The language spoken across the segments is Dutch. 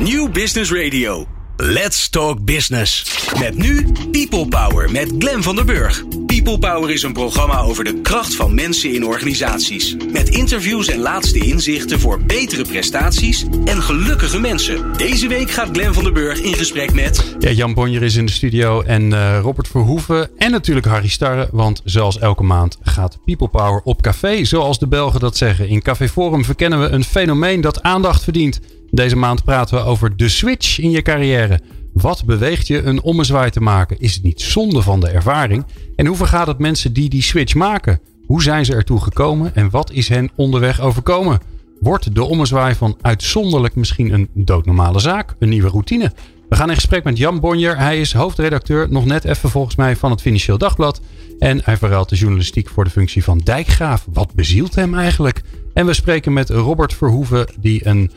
New Business Radio. Let's Talk Business. Met nu People Power met Glen van der Burg. People Power is een programma over de kracht van mensen in organisaties. Met interviews en laatste inzichten voor betere prestaties en gelukkige mensen. Deze week gaat Glen van der Burg in gesprek met. Ja, Jan Bonjer is in de studio en uh, Robert Verhoeven en natuurlijk Harry Starre. Want zoals elke maand gaat People Power op café, zoals de Belgen dat zeggen. In Café Forum verkennen we een fenomeen dat aandacht verdient. Deze maand praten we over de switch in je carrière. Wat beweegt je een ommezwaai te maken? Is het niet zonde van de ervaring? En hoe vergaat het mensen die die switch maken? Hoe zijn ze ertoe gekomen en wat is hen onderweg overkomen? Wordt de ommezwaai van uitzonderlijk misschien een doodnormale zaak, een nieuwe routine? We gaan in gesprek met Jan Bonjer. Hij is hoofdredacteur, nog net even volgens mij, van het Financieel Dagblad. En hij verruilt de journalistiek voor de functie van dijkgraaf. Wat bezielt hem eigenlijk? En we spreken met Robert Verhoeven, die een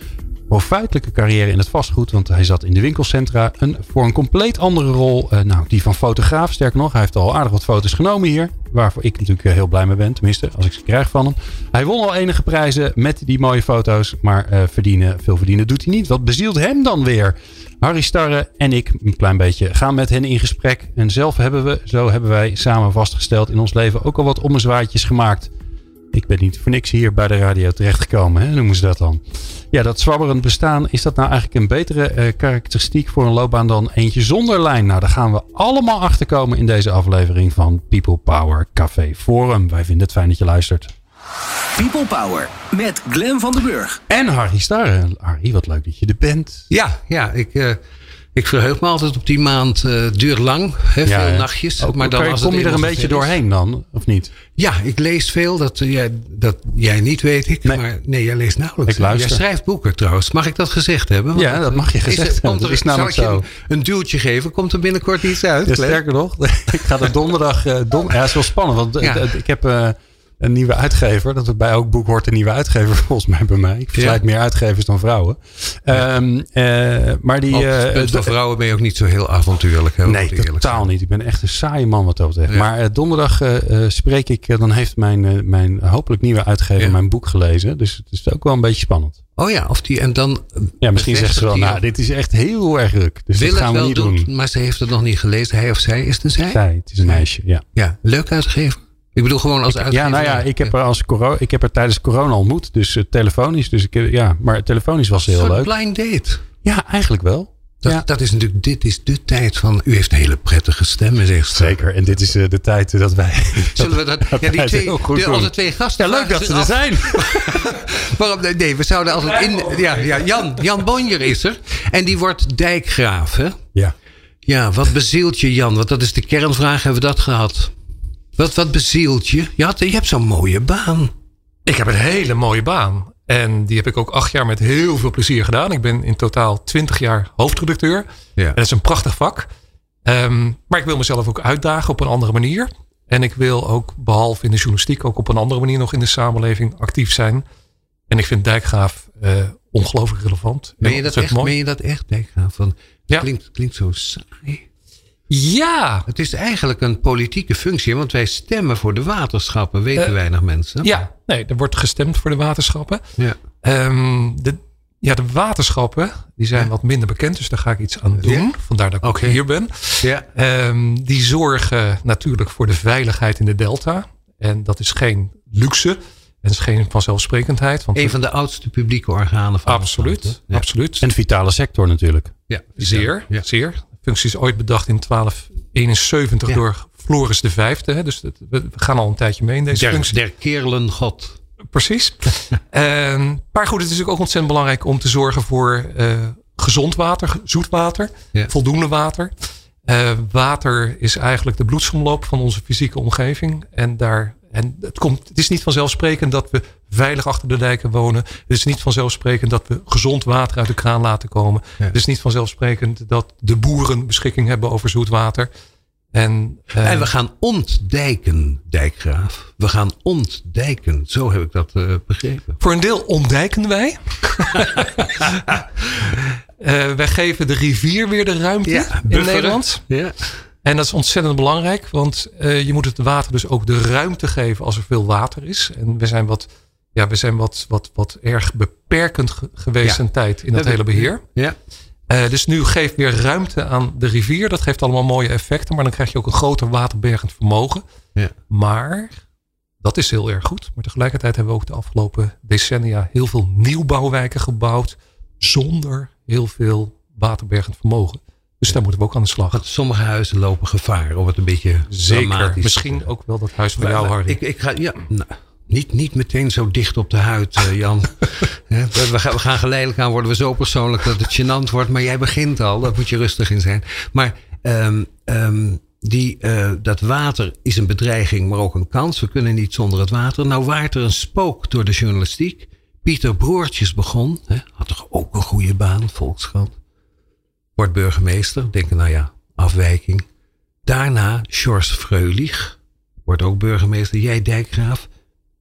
profijtelijke carrière in het vastgoed. Want hij zat in de winkelcentra een, voor een compleet andere rol. Uh, nou, die van fotograaf. Sterker nog, hij heeft al aardig wat foto's genomen hier. Waarvoor ik natuurlijk eh, heel blij mee ben. Tenminste, als ik ze krijg van hem. Hij won al enige prijzen met die mooie foto's. Maar uh, verdienen, veel verdienen doet hij niet. Wat bezielt hem dan weer? Harry Starre en ik, een klein beetje, gaan met hen in gesprek. En zelf hebben we, zo hebben wij samen vastgesteld in ons leven ook al wat ommezwaaitjes gemaakt. Ik ben niet voor niks hier bij de radio terechtgekomen, hè? noemen ze dat dan. Ja, dat zwabberend bestaan, is dat nou eigenlijk een betere uh, karakteristiek voor een loopbaan dan eentje zonder lijn? Nou, daar gaan we allemaal achter komen in deze aflevering van People Power Café Forum. Wij vinden het fijn dat je luistert. People Power met Glen van den Burg. En Harry Starre. Harry, wat leuk dat je er bent. Ja, ja ik... Uh... Ik verheug me altijd op die maand. Uh, duurt lang, hè, ja, veel nachtjes. Ook, maar dan, als kom je er een beetje doorheen dan, of niet? Ja, ik lees veel. Dat, uh, jij, dat jij niet weet ik. Nee. Maar nee, jij leest nauwelijks. Ik luister. Jij schrijft boeken trouwens. Mag ik dat gezegd hebben? Want ja, dat mag je gezegd hebben. Komt er, is namelijk zal zo. Je een duwtje geven? Komt er binnenkort iets uit? Ja, sterker nog, ik ga er donderdag... Uh, don ja, dat is wel spannend. Want ja. ik heb een nieuwe uitgever. Dat het bij elk boek hoort een nieuwe uitgever volgens mij bij mij. Ik vergelijk ja. meer uitgevers dan vrouwen. Ja. Um, uh, maar die... Uh, van vrouwen ben je ook niet zo heel avontuurlijk. Hè, nee, totaal zijn. niet. Ik ben echt een saaie man wat dat betreft. Ja. Maar uh, donderdag spreek ik... dan heeft mijn, mijn hopelijk nieuwe uitgever mijn boek gelezen. Dus het is ook wel een beetje spannend. Oh ja, of die en dan. Ja, misschien zegt ze wel, nou, dit is echt heel erg druk. Dus dat gaan we niet doen, doen. Maar ze heeft het nog niet gelezen. Hij of zij is het een zij? Zij, het is een meisje, ja. Ja, leuk uitgever. Ik bedoel gewoon als uitgever. Ja, nou ja, ik heb, er als corona, ik heb er tijdens corona ontmoet. Dus uh, telefonisch. Dus ik, ja, maar telefonisch was heel Een leuk. blind date. Ja, eigenlijk wel. Dat, ja. dat is natuurlijk, dit is de tijd van, u heeft een hele prettige stem, zegt Zeker, en dit is uh, de tijd dat wij. Zullen we dat, dat ja, die twee, onze twee gasten. Ja, leuk dat ze er zijn. Waarom, nee, we zouden altijd in. Ja, ja, Jan, Jan Bonjer is er. En die wordt dijkgraaf, hè? Ja. Ja, wat bezielt je, Jan? Want dat is de kernvraag, hebben we dat gehad? Wat, wat bezielt je? Je, had, je hebt zo'n mooie baan. Ik heb een hele mooie baan. En die heb ik ook acht jaar met heel veel plezier gedaan. Ik ben in totaal twintig jaar hoofdredacteur. Ja. En dat is een prachtig vak. Um, maar ik wil mezelf ook uitdagen op een andere manier. En ik wil ook, behalve in de journalistiek, ook op een andere manier nog in de samenleving actief zijn. En ik vind Dijkgraaf uh, ongelooflijk relevant. Ben je dat, echt. Ben je dat echt, Dijkgraaf? Van, ja. klinkt, klinkt zo saai. Ja. Het is eigenlijk een politieke functie, want wij stemmen voor de waterschappen, weten uh, weinig mensen. Ja, nee, er wordt gestemd voor de waterschappen. Ja. Um, de, ja, de waterschappen, die zijn ja. wat minder bekend, dus daar ga ik iets aan doen. Ja. Vandaar dat ik okay. hier ben. Ja. Um, die zorgen natuurlijk voor de veiligheid in de delta. En dat is geen luxe. En is geen vanzelfsprekendheid. Want een van de oudste publieke organen van Absoluut, ja. absoluut. En vitale sector natuurlijk. Ja, zeer, ja. zeer functie is ooit bedacht in 1271 ja. door Floris V. Hè? Dus het, we gaan al een tijdje mee in deze der, functie. Der kerelen god. Precies. um, maar goed, het is ook ontzettend belangrijk om te zorgen voor uh, gezond water, zoet water, ja. voldoende water. Uh, water is eigenlijk de bloedsomloop van onze fysieke omgeving. En daar en het, komt, het is niet vanzelfsprekend dat we veilig achter de dijken wonen. Het is niet vanzelfsprekend dat we gezond water uit de kraan laten komen. Ja. Het is niet vanzelfsprekend dat de boeren beschikking hebben over zoet water. En, uh, en we gaan ontdijken, dijkgraaf. We gaan ontdijken. Zo heb ik dat uh, begrepen. Voor een deel ontdijken wij. uh, wij geven de rivier weer de ruimte ja, in Nederland. Ja. En dat is ontzettend belangrijk, want uh, je moet het water dus ook de ruimte geven als er veel water is. En we zijn wat ja, we zijn wat, wat, wat erg beperkend geweest een tijd in dat hele beheer. Ja. Uh, dus nu geef weer ruimte aan de rivier. Dat geeft allemaal mooie effecten. Maar dan krijg je ook een groter waterbergend vermogen. Ja. Maar dat is heel erg goed. Maar tegelijkertijd hebben we ook de afgelopen decennia heel veel nieuwbouwwijken gebouwd. Zonder heel veel waterbergend vermogen. Dus daar moeten we ook aan de slag. Want sommige huizen lopen gevaar. Of het een beetje Zeker. Misschien ook wel dat huis van jou, Harry. Ik, ik ga, ja, nou, niet, niet meteen zo dicht op de huid, uh, Jan. we, gaan, we gaan geleidelijk aan worden we zo persoonlijk dat het gênant wordt. Maar jij begint al, daar moet je rustig in zijn. Maar um, um, die, uh, dat water is een bedreiging, maar ook een kans. We kunnen niet zonder het water. Nou waart er een spook door de journalistiek. Pieter Broertjes begon, hè, had toch ook een goede baan, Volkskrant. Wordt burgemeester, denken nou ja, afwijking. Daarna Sjors Freulich, wordt ook burgemeester. Jij Dijkgraaf.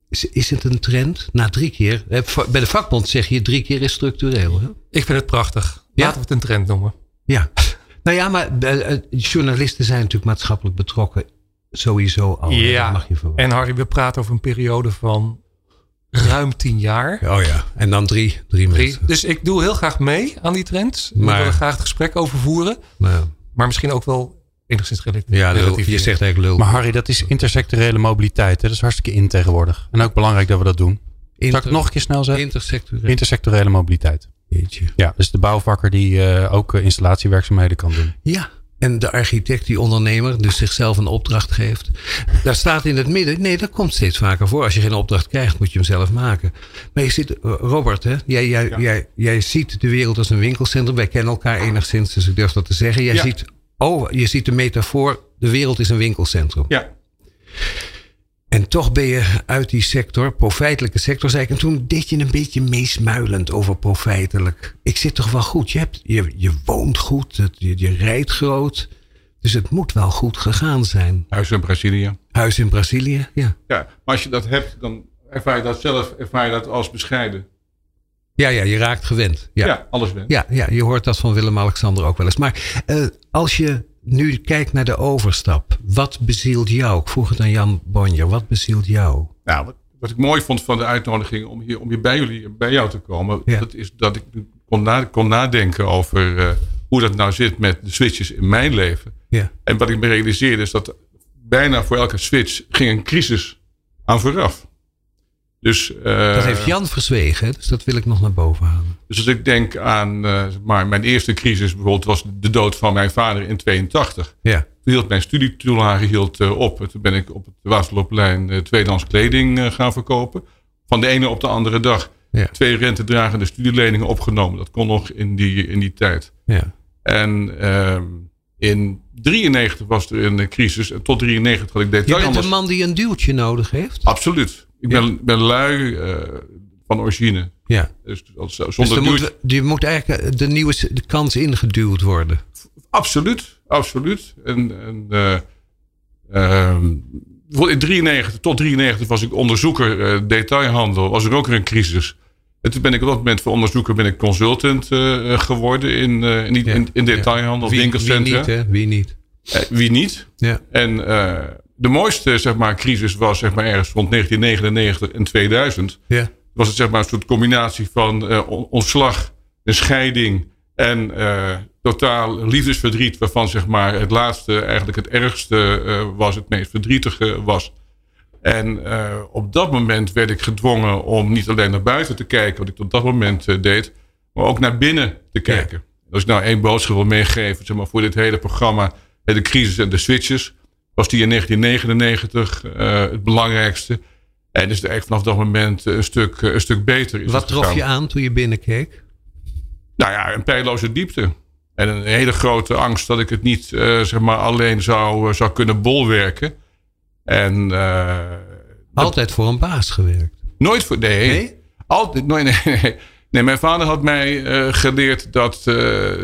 Is, is het een trend? Na drie keer. Bij de vakbond zeg je drie keer is structureel. Hè? Ik vind het prachtig. Laten we het een trend noemen. Ja. Nou ja, maar uh, journalisten zijn natuurlijk maatschappelijk betrokken. Sowieso al. Ja. Mag je en Harry, we praten over een periode van ruim tien jaar. Oh ja, en dan drie, drie, drie. Dus ik doe heel graag mee aan die trend. Maar, we willen graag het gesprek over voeren. Maar, maar misschien ook wel enigszins relatief. Ja, je zegt eigenlijk lul. Maar Harry, dat is intersectorele mobiliteit. Hè? Dat is hartstikke in tegenwoordig. En ook belangrijk dat we dat doen. Inter, Zal ik het nog een keer snel zeggen? Intersectorele. Intersectorele mobiliteit. Jeetje. Ja, dus de bouwvakker die uh, ook installatiewerkzaamheden kan doen. Ja, en de architect, die ondernemer, dus zichzelf een opdracht geeft. Daar staat in het midden. Nee, dat komt steeds vaker voor. Als je geen opdracht krijgt, moet je hem zelf maken. Maar je ziet, Robert, hè, jij, jij, jij, jij ziet de wereld als een winkelcentrum. Wij kennen elkaar enigszins, dus ik durf dat te zeggen. Jij ziet, oh, je ziet de metafoor, de wereld is een winkelcentrum. Ja. En toch ben je uit die sector, profijtelijke sector, zei ik. En toen deed je een beetje meesmuilend over profijtelijk. Ik zit toch wel goed. Je, hebt, je, je woont goed, je, je rijdt groot. Dus het moet wel goed gegaan zijn. Huis in Brazilië. Huis in Brazilië, ja. Ja, maar als je dat hebt, dan ervaar je dat zelf ervaar je dat als bescheiden. Ja, ja, je raakt gewend. Ja, ja alles went. Ja, ja, je hoort dat van Willem-Alexander ook wel eens. Maar uh, als je nu kijkt naar de overstap. Wat bezielt jou? Ik vroeg het aan Jan Bonjer. Wat bezielt jou? Nou, wat, wat, ik mooi vond van de uitnodiging om hier, om hier bij jullie, bij jou te komen. Dat is dat ik kon, na, kon nadenken over uh, hoe dat nou zit met de switches in mijn leven. Ja. En wat ik me realiseerde is dat bijna voor elke switch ging een crisis aan vooraf. Dus, uh, dat heeft Jan verzwegen, dus dat wil ik nog naar boven halen. Dus als ik denk aan uh, maar mijn eerste crisis, bijvoorbeeld was de dood van mijn vader in 82. Ja. Toen hield mijn studietoelage hield, uh, op. Toen ben ik op het Waterloopplein tweedehands kleding gaan verkopen. Van de ene op de andere dag. Ja. Twee rentedragende studieleningen opgenomen. Dat kon nog in die, in die tijd. Ja. En ehm, in 93 was er een crisis. En tot 93 had ik detail. Je bent een man die een duwtje nodig heeft? Absoluut. Ik ben, ja. ben lui uh, van origine. Ja. Dus, als, dus zonder dus moet, je moet eigenlijk de nieuwe de kans ingeduwd worden. Absoluut, absoluut. En, en uh, uh, in 93, tot 93 was ik onderzoeker uh, detailhandel. Was er ook weer een crisis. En toen ben ik op dat moment voor onderzoeker ben ik consultant geworden in, in, in, in, detailhandel, ja. wie, winkelcentra. Wie niet, hè? Wie niet? wie niet. Ja. En de mooiste zeg maar, crisis was zeg maar, ergens rond 1999 en 2000. Ja. Was het zeg maar, een soort combinatie van uh, ontslag, een scheiding en uh, totaal liefdesverdriet. Waarvan zeg maar, het laatste eigenlijk het ergste uh, was, het meest verdrietige was. En op dat moment werd ik gedwongen om niet alleen naar buiten te kijken, wat ik tot dat moment deed, maar ook naar binnen te kijken. Ja. Als ik nou één boodschap wil meegeven zeg maar, voor dit hele programma, de crisis en de switches was die in 1999 uh, het belangrijkste. En is het eigenlijk vanaf dat moment een stuk, een stuk beter. Is Wat trof je aan toen je binnenkeek? Nou ja, een pijloze diepte. En een hele grote angst dat ik het niet uh, zeg maar alleen zou, zou kunnen bolwerken. En, Altijd dat, voor een baas gewerkt? Nooit voor. Nee. nee? Altijd, nee, nee, nee. nee, mijn vader had mij geleerd dat,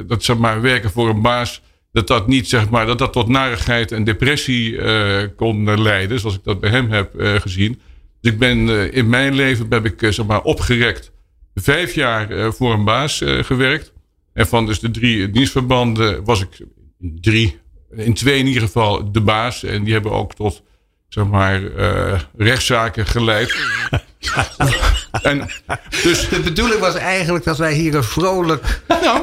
dat zeg maar, werken voor een baas dat dat niet zeg maar dat dat tot narigheid en depressie uh, kon leiden, zoals ik dat bij hem heb uh, gezien. Dus ik ben uh, in mijn leven heb ik zeg maar opgerekt vijf jaar voor een baas gewerkt. En van dus de drie dienstverbanden was ik drie, in twee in ieder geval de baas. En die hebben ook tot zeg maar rechtszaken geleid. en, dus, de bedoeling was eigenlijk dat wij hier een vrolijk... Nou,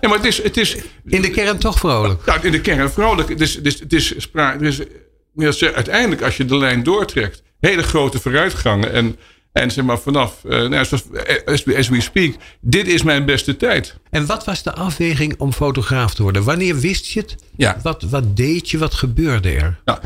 ja, maar het is, het is... In de kern toch vrolijk? Ja, in de kern vrolijk. Het is, het is, het is, sprake, is uiteindelijk, als je de lijn doortrekt... hele grote vooruitgangen. En, en zeg maar vanaf, uh, nou, zoals, as, we speak... dit is mijn beste tijd. En wat was de afweging om fotograaf te worden? Wanneer wist je het? Ja. Wat, wat deed je? Wat gebeurde er? Ja.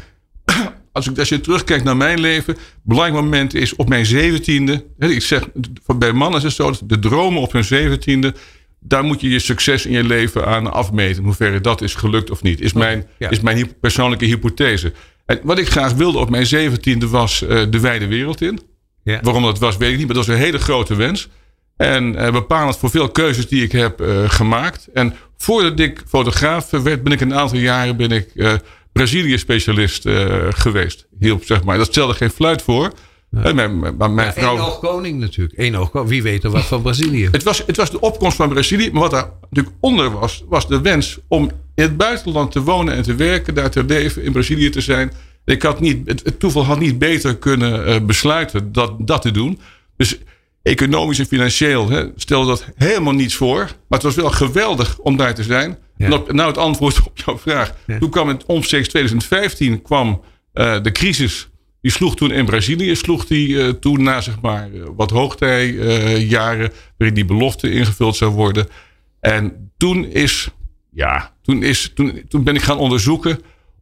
Als, ik, als je terugkijkt naar mijn leven, belangrijk moment is op mijn zeventiende. Ik zeg, bij mannen is het zo, de dromen op hun zeventiende daar moet je je succes in je leven aan afmeten. In hoeverre dat is gelukt of niet. Is mijn, is mijn persoonlijke hypothese. En wat ik graag wilde op mijn zeventiende was uh, de wijde wereld in. Ja. Waarom dat was, weet ik niet. Maar dat was een hele grote wens. En uh, bepalend voor veel keuzes die ik heb uh, gemaakt. En voordat ik fotograaf werd, ben ik een aantal jaren ben ik, Brazilië-specialist geweest. Hielp, zeg maar. Dat stelde geen fluit voor. Ja. Mijn, mijn, mijn vrouw... Eén koning natuurlijk. Eén oogkoning. Wie weet er wat van Brazilië. Het was, het was de opkomst van Brazilië. Maar wat daar natuurlijk onder was, was de wens om in het buitenland te wonen en te werken. Daar te leven, in Brazilië te zijn. Ik had niet, het, toeval had niet beter kunnen uh, besluiten dat, dat te doen. Dus economisch en financieel hè, stelde dat helemaal niets voor. Maar het was wel geweldig om daar te zijn. Ja. nou het antwoord op jouw vraag. Toen kwam in omstreeks 2015 kwam uh, de crisis die sloeg toen in Brazilië, sloeg die uh, toen na zeg maar eh, wat hoogtijjaren, waarin die belofte ingevuld zou worden. En toen is, ja, toen, is, toen, toen ben ik gaan onderzoeken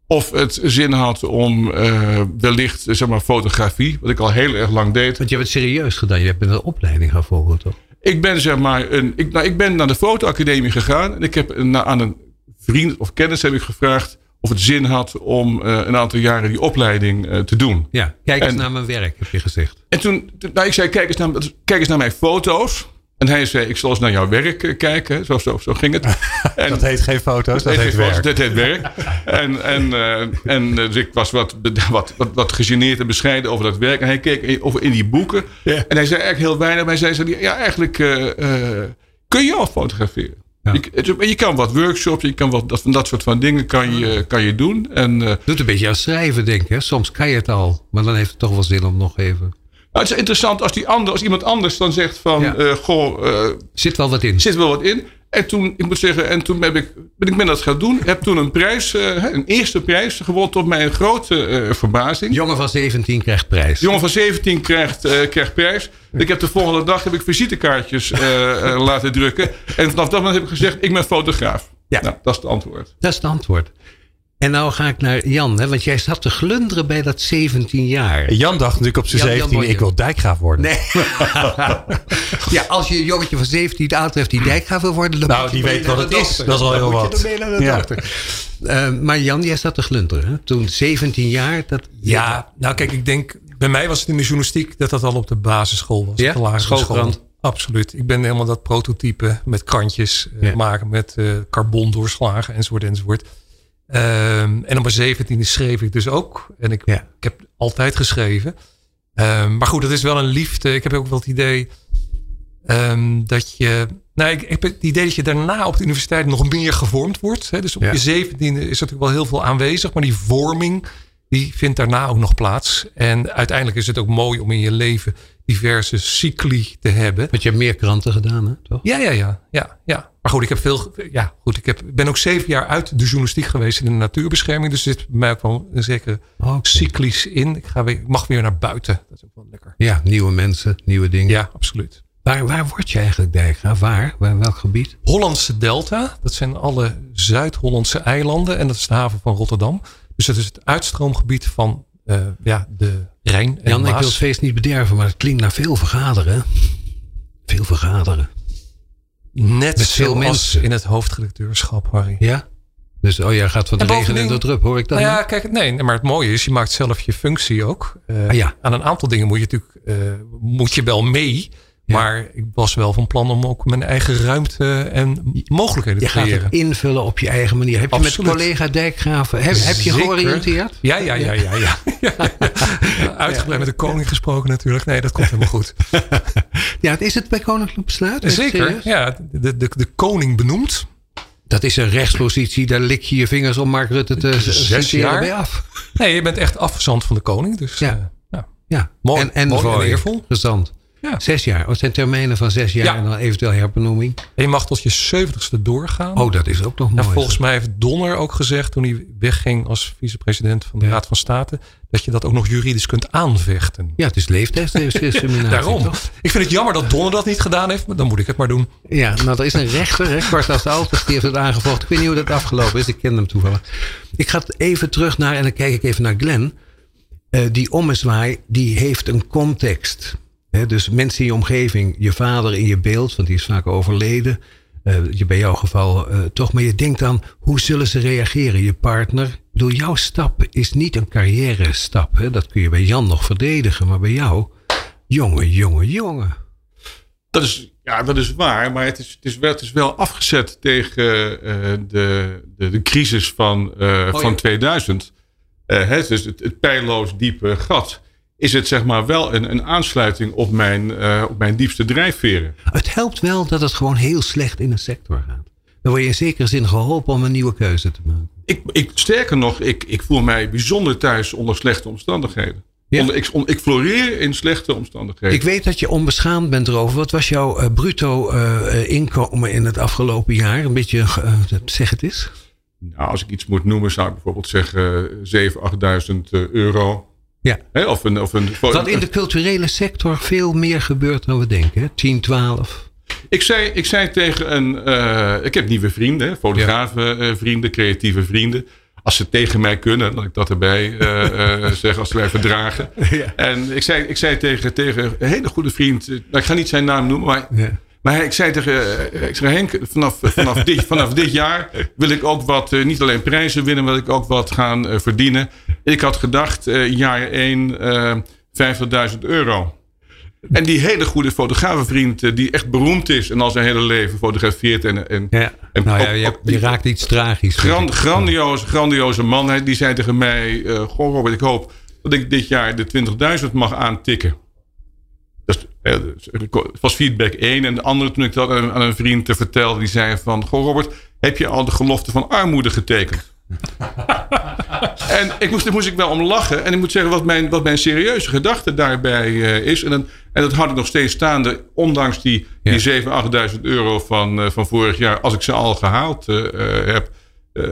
of het zin had om uh, wellicht, zeg maar, fotografie, wat ik al heel erg lang deed. Want je hebt het serieus gedaan, je hebt een opleiding gevolgd, toch? Ik ben zeg maar, een, ik, nou, ik ben naar de fotoacademie gegaan en ik heb aan een vriend of kennis heb ik gevraagd of het zin had om uh, een aantal jaren die opleiding uh, te doen. Ja, kijk eens naar mijn werk, heb je gezegd. En toen, nou, ik zei, kijk eens, naar, kijk eens naar mijn foto's. En hij zei, ik zal eens naar jouw werk uh, kijken. Zo, zo, zo ging het. En, dat heet geen foto's, dat, dat heet, werk. dat heet werk. en en, en dus ik was wat, wat, wat, wat gegeneerd en bescheiden over dat werk. En hij keek over in die boeken. Yeah. En hij zei eigenlijk heel weinig. Maar hij zei, ja, eigenlijk kun je al fotograferen. Je, je, kan wat workshops, je kan wat, dat, dat soort van dingen kan je, kan je doen. En, uh, Doet een beetje aan schrijven, denk ik. Soms kan je het al, maar dan heeft het toch wel zin om nog even. Nou, het is interessant als, die ander, als iemand anders dan zegt van, ja. uh, goh, uh, zit wel wat in. Zit wel wat in. En toen, ik moet zeggen, en toen ben ik, ben ik met dat gaan doen. Heb toen een prijs, uh, een eerste prijs gewonnen tot mijn grote uh, verbazing. Jongen van 17 krijgt prijs. Jongen van 17 krijgt, uh, krijgt prijs. Ik heb de volgende dag heb ik visitekaartjes laten drukken. En vanaf dat moment heb ik gezegd, ik ben fotograaf. Ja. Nou, dat is het antwoord. Dat is het antwoord. En nou ga ik naar Jan, hè, want jij zat te glunderen bij dat 17 jaar. Jan dacht natuurlijk op zijn 17, ik wil dijkgraaf worden. Nee. ja, als je een jongetje van 17 aantreft die dijkgraaf wil worden... Dan nou, die weet wat het is. Dat is al heel wat. Ja. Uh, maar Jan, jij zat te glunderen. Hè? Toen 17 jaar. Dat, ja, nou kijk, ik denk... Bij mij was het in de journalistiek dat dat al op de basisschool was. Ja, schoolkrant. Absoluut. Ik ben helemaal dat prototype met krantjes uh, ja. maken, met uh, carbon doorslagen enzovoort enzovoort. Um, en op mijn zeventiende schreef ik dus ook. En ik, ja. ik heb altijd geschreven. Um, maar goed, dat is wel een liefde. Ik heb ook wel het idee um, dat je. Nou, ik, ik, heb het idee dat je daarna op de universiteit nog meer gevormd wordt. Hè? Dus op ja. je zeventiende is natuurlijk wel heel veel aanwezig. Maar die vorming, die vindt daarna ook nog plaats. En uiteindelijk is het ook mooi om in je leven diverse cycli te hebben. Want je hebt meer kranten gedaan, hè? Toch? Ja, ja, ja, ja, ja. Maar goed, ik heb veel. Ja, goed, ik heb, ben ook zeven jaar uit de journalistiek geweest in de natuurbescherming. Dus zit bij mij ook wel een zekere okay. cyclisch in. Ik, ga weer, ik mag weer naar buiten. Dat is ook wel lekker. Ja, nieuwe mensen, nieuwe dingen. Ja, absoluut. Waar, waar word je eigenlijk dijkgraaf? Waar? Waar? Welk gebied? Hollandse Delta. Dat zijn alle Zuid-Hollandse eilanden. En dat is de haven van Rotterdam. Dus dat is het uitstroomgebied van uh, ja, de Rijn en Jan, Maas. ik wil het feest niet bederven, maar het klinkt naar veel vergaderen. Veel vergaderen. Net Met veel mensen in het hoofdredacteurschap, Harry. Ja? Dus oh ja, gaat van de regen in de drup, hoor ik dat? Nou ja, kijk, nee, maar het mooie is, je maakt zelf je functie ook. Uh, ah, ja. Aan een aantal dingen moet je natuurlijk uh, moet je wel mee. Ja. Maar ik was wel van plan om ook mijn eigen ruimte en mogelijkheden je te creëren. Je gaat het invullen op je eigen manier. Heb je Absoluut. met collega Dijkgraven, heb, heb je georiënteerd? Ja, ja, ja, ja. ja. ja. Uitgebreid met de koning gesproken natuurlijk. Nee, dat komt helemaal goed. ja, is het bij Koninklijk Besluit? Zeker, ja. De, de, de koning benoemd. Dat is een rechtspositie, daar lik je je vingers om Mark Rutte te zes jaar bij af. Nee, je bent echt afgezand van de koning. Dus, ja. Uh, ja. Ja, mooi. En, en mooi voor en eervol. Gezant. Ja. Zes jaar. Oh, het zijn termijnen van zes jaar Ja. en dan eventueel herbenoeming. En je mag tot je zeventigste doorgaan. Oh, dat is ook nog en mooi. volgens mij heeft Donner ook gezegd toen hij wegging als vicepresident van de Ja. Raad van State. Dat je dat ook nog juridisch kunt aanvechten. Ja, het is leeftijdsdiscriminatie. Daarom. toch? Ik vind het jammer dat Donner dat niet gedaan heeft, maar dan moet ik het maar doen. Ja, nou, er is een rechter, hè, de Alters, die heeft het aangevochten. Ik weet niet hoe dat afgelopen is, ik ken hem toevallig. Ik ga even terug naar, en dan kijk ik even naar Glenn. Eh, die ommezwaai, die heeft een context. Dus mensen in je omgeving, je vader in je beeld, want die is vaak overleden. Eh, je, bij jouw geval eh, toch, maar je denkt dan, hoe zullen ze reageren? Je partner. Ik bedoel, jouw stap is niet een carrière stap. Hè? Dat kun je bij Jan nog verdedigen, maar bij jou, jongen, jongen, jongen. Dat is, ja, dat is waar, maar het is, het is, wel, het is wel afgezet tegen eh, de, de, de crisis van, Oh, van ja. 2000. Eh, hè, dus het, het pijnloos diepe gat. Is het zeg maar wel een, een aansluiting op mijn, eh, op mijn diepste drijfveren. Het helpt wel dat het gewoon heel slecht in een sector gaat. Dan word je in zekere zin geholpen om een nieuwe keuze te maken. Ik, ik, sterker nog, ik, ik voel mij bijzonder thuis onder slechte omstandigheden. Ja? Onder, ik, on- ik floreer in slechte omstandigheden. Ik weet dat je onbeschaamd bent erover. Wat was jouw eh, bruto eh, inkomen in het afgelopen jaar? Een beetje, zeg het eens. Nou, als ik iets moet noemen, zou ik bijvoorbeeld zeggen 7.000, 8.000 euro. Ja. Hè, of een, of een, Wat in de culturele sector veel meer gebeurt dan we denken. Hè? 10, 12. Ik zei, ik zei tegen een. eh, ik heb nieuwe vrienden, fotografen, eh, vrienden, creatieve vrienden. Als ze tegen mij kunnen, dat ik dat erbij eh, eh, zeg, als wij verdragen. En ik zei, ik zei tegen, tegen een hele goede vriend, nou, ik ga niet zijn naam noemen, maar, Ja. Maar ik zei tegen eh, ik zei, Henk, vanaf, vanaf, dit, vanaf dit jaar wil ik ook wat, eh, niet alleen prijzen winnen, wil ik ook wat gaan eh, verdienen. Ik had gedacht, eh, jaar 1, eh 50.000 euro. En die hele goede fotografenvriend, eh, die echt beroemd is en al zijn hele leven fotografeert. En, en, Ja. en nou ja, je, raakt iets tragisch. Grand, grandioze, grandioze man. Die zei tegen mij: eh Goh, Robert, ik hoop dat ik dit jaar de 20.000 mag aantikken. Eh, het was feedback 1. En de andere, toen ik dat aan, aan een vriend eh, vertelde, die zei: van, Goh, Robert, heb je al de gelofte van armoede getekend? en ik moest, daar moest ik wel om lachen. En ik moet zeggen wat mijn, wat mijn serieuze gedachte daarbij eh, is. En, dan, en dat houd ik nog steeds staande. Ondanks die, Ja. die 7.000, 8.000 euro van, eh, van vorig jaar. Als ik ze al gehaald eh, eh, heb. eh,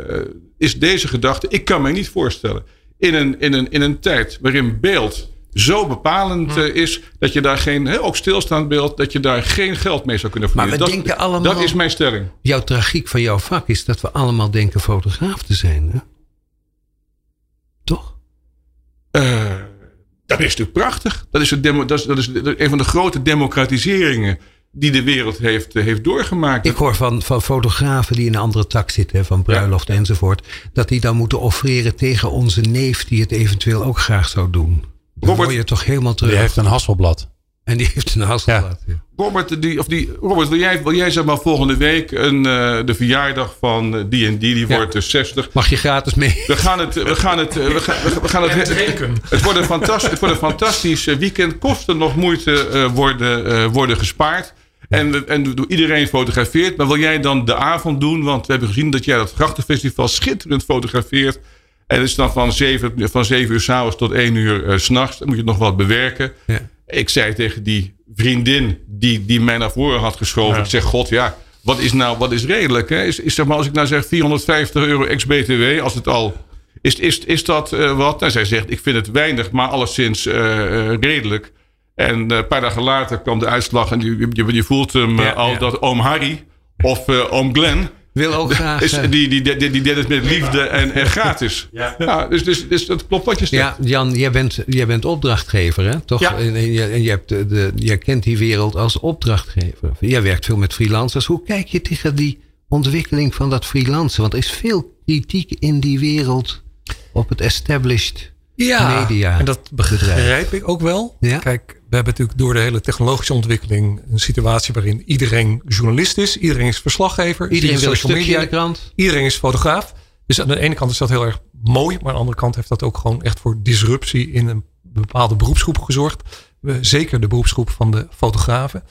is deze gedachte. Ik kan me niet voorstellen. In een, in een, in een tijd waarin beeld zo bepalend eh, is. Dat je daar geen, hè, ook stilstaand beeld. Dat je daar geen geld mee zou kunnen Maar verdienen. we dat, denken allemaal- dat is mijn stelling. Jouw tragiek van jouw vak is dat we allemaal denken fotograaf te zijn. Hè? Toch? Eh, dat is natuurlijk prachtig. Dat is, een demo, dat is, dat is een van de grote democratiseringen die de wereld heeft, eh, heeft doorgemaakt. Ik hoor van, van fotografen die in een andere tak zitten, hè, van bruiloft enzovoort, dat die dan moeten offreren tegen onze neef die het eventueel ook graag zou doen. Robert- je toch helemaal terug. Die heeft een hasselblad. En die heeft een hasselblad. Ja. Robert, die, of die, Robert wil, jij, wil jij zeg maar volgende week een, eh, de verjaardag van eh, die en die, die Ja. wordt dus 60. Mag je gratis mee? We gaan het, we gaan het, eh, we gaan, we gaan- gaan het, het, wordt een fantastisch, het wordt een fantastisch weekend. Kosten nog moeite eh, worden, eh, worden gespaard. En, en door iedereen fotografeert. Maar wil jij dan de avond doen? Want we hebben gezien dat jij dat Grachtenfestival schitterend fotografeert. En het is dan van 7, van 7 uur s'avonds tot 1 uur eh, s s'nachts. Dan moet je nog wat bewerken. Ja. Ik zei tegen die vriendin die, die mij naar voren had geschoven. Ik zeg, god ja, wat is nou, wat is redelijk? Hè? Is, is zeg maar, als ik nou zeg 450 euro ex-BTW, als het al... Is, is, is dat eh, wat? En zij zegt, ik vind het weinig, maar alleszins eh, redelijk. En een paar dagen later kwam de uitslag en je, je, je voelt hem Ja, al dat oom Harry of oom Glenn... Wil ook graag. Is, eh, die, die, die, die, die deed het met liefde en, en gratis. Ja. dus, dus, dus dat klopt wat je zegt. ja, Jan, jij bent, jij bent opdrachtgever, hè? Toch? Ja. En, en je, en je, hebt de, de, jij kent die wereld als opdrachtgever. Jij werkt veel met freelancers. Hoe kijk je tegen die ontwikkeling van dat freelancen? Want er is veel kritiek in die wereld op het established Ja, media. en dat begrijp ik ook wel. Ja. Kijk, we hebben natuurlijk door de hele technologische ontwikkeling een situatie waarin iedereen journalist is, iedereen is verslaggever, Iedereen via wil een social in media, de krant. iedereen is fotograaf. Dus aan de ene kant is dat heel erg mooi, maar aan de andere kant heeft dat ook gewoon echt voor disruptie in een bepaalde beroepsgroep gezorgd. We- Zeker de beroepsgroep van de fotografen.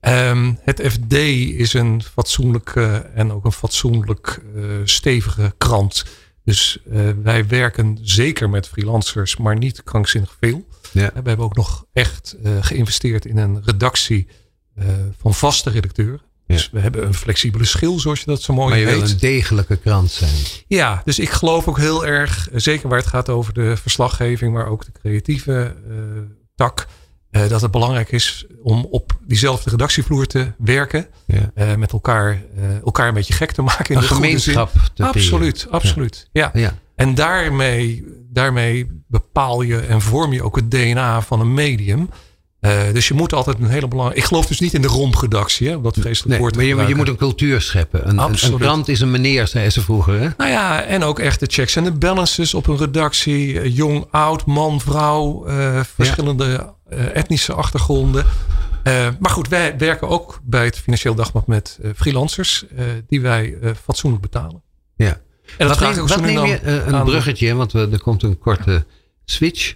Ehm, het FD is een fatsoenlijke en ook een fatsoenlijk eh, stevige krant. Dus eh, wij werken zeker met freelancers, maar niet krankzinnig veel. Ja. We hebben ook nog echt geïnvesteerd in een redactie van vaste redacteuren. Dus we hebben een flexibele schil, zoals je dat zo mooi heet. Maar je wil een degelijke krant zijn. Ja, dus ik geloof ook heel erg, zeker waar het gaat over de verslaggeving, maar ook de creatieve tak uh, dat het belangrijk is om op diezelfde redactievloer te werken. Ja. Uh, met elkaar, uh, elkaar een beetje gek te maken. In een de gemeenschap te Absoluut, absoluut. Ja. ja. En daarmee, daarmee bepaal je en vorm je ook het DNA van een medium. Dus je moet altijd een hele belangrijke. Ik geloof dus niet in de rompredactie, hè, dat vreselijk nee, woord. Maar je, je, moet een cultuur scheppen. Een, een, krant is een meneer, zei ze vroeger. Hè? Nou ja, en ook echt de checks en de balances op een redactie. Jong, oud, man, vrouw, verschillende ja eh, etnische achtergronden. Maar goed, wij werken ook bij het Financieel Dagblad met freelancers die wij fatsoenlijk betalen. Ja. En dat wat neem, wat neem je, een bruggetje, want we, er komt een korte switch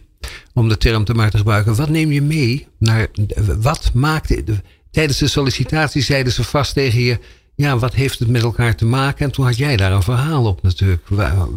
om de term te maar te gebruiken. Wat neem je mee naar, wat maakt, tijdens de sollicitatie zeiden ze vast tegen je, ja, wat heeft het met elkaar te maken? En toen had jij daar een verhaal op natuurlijk.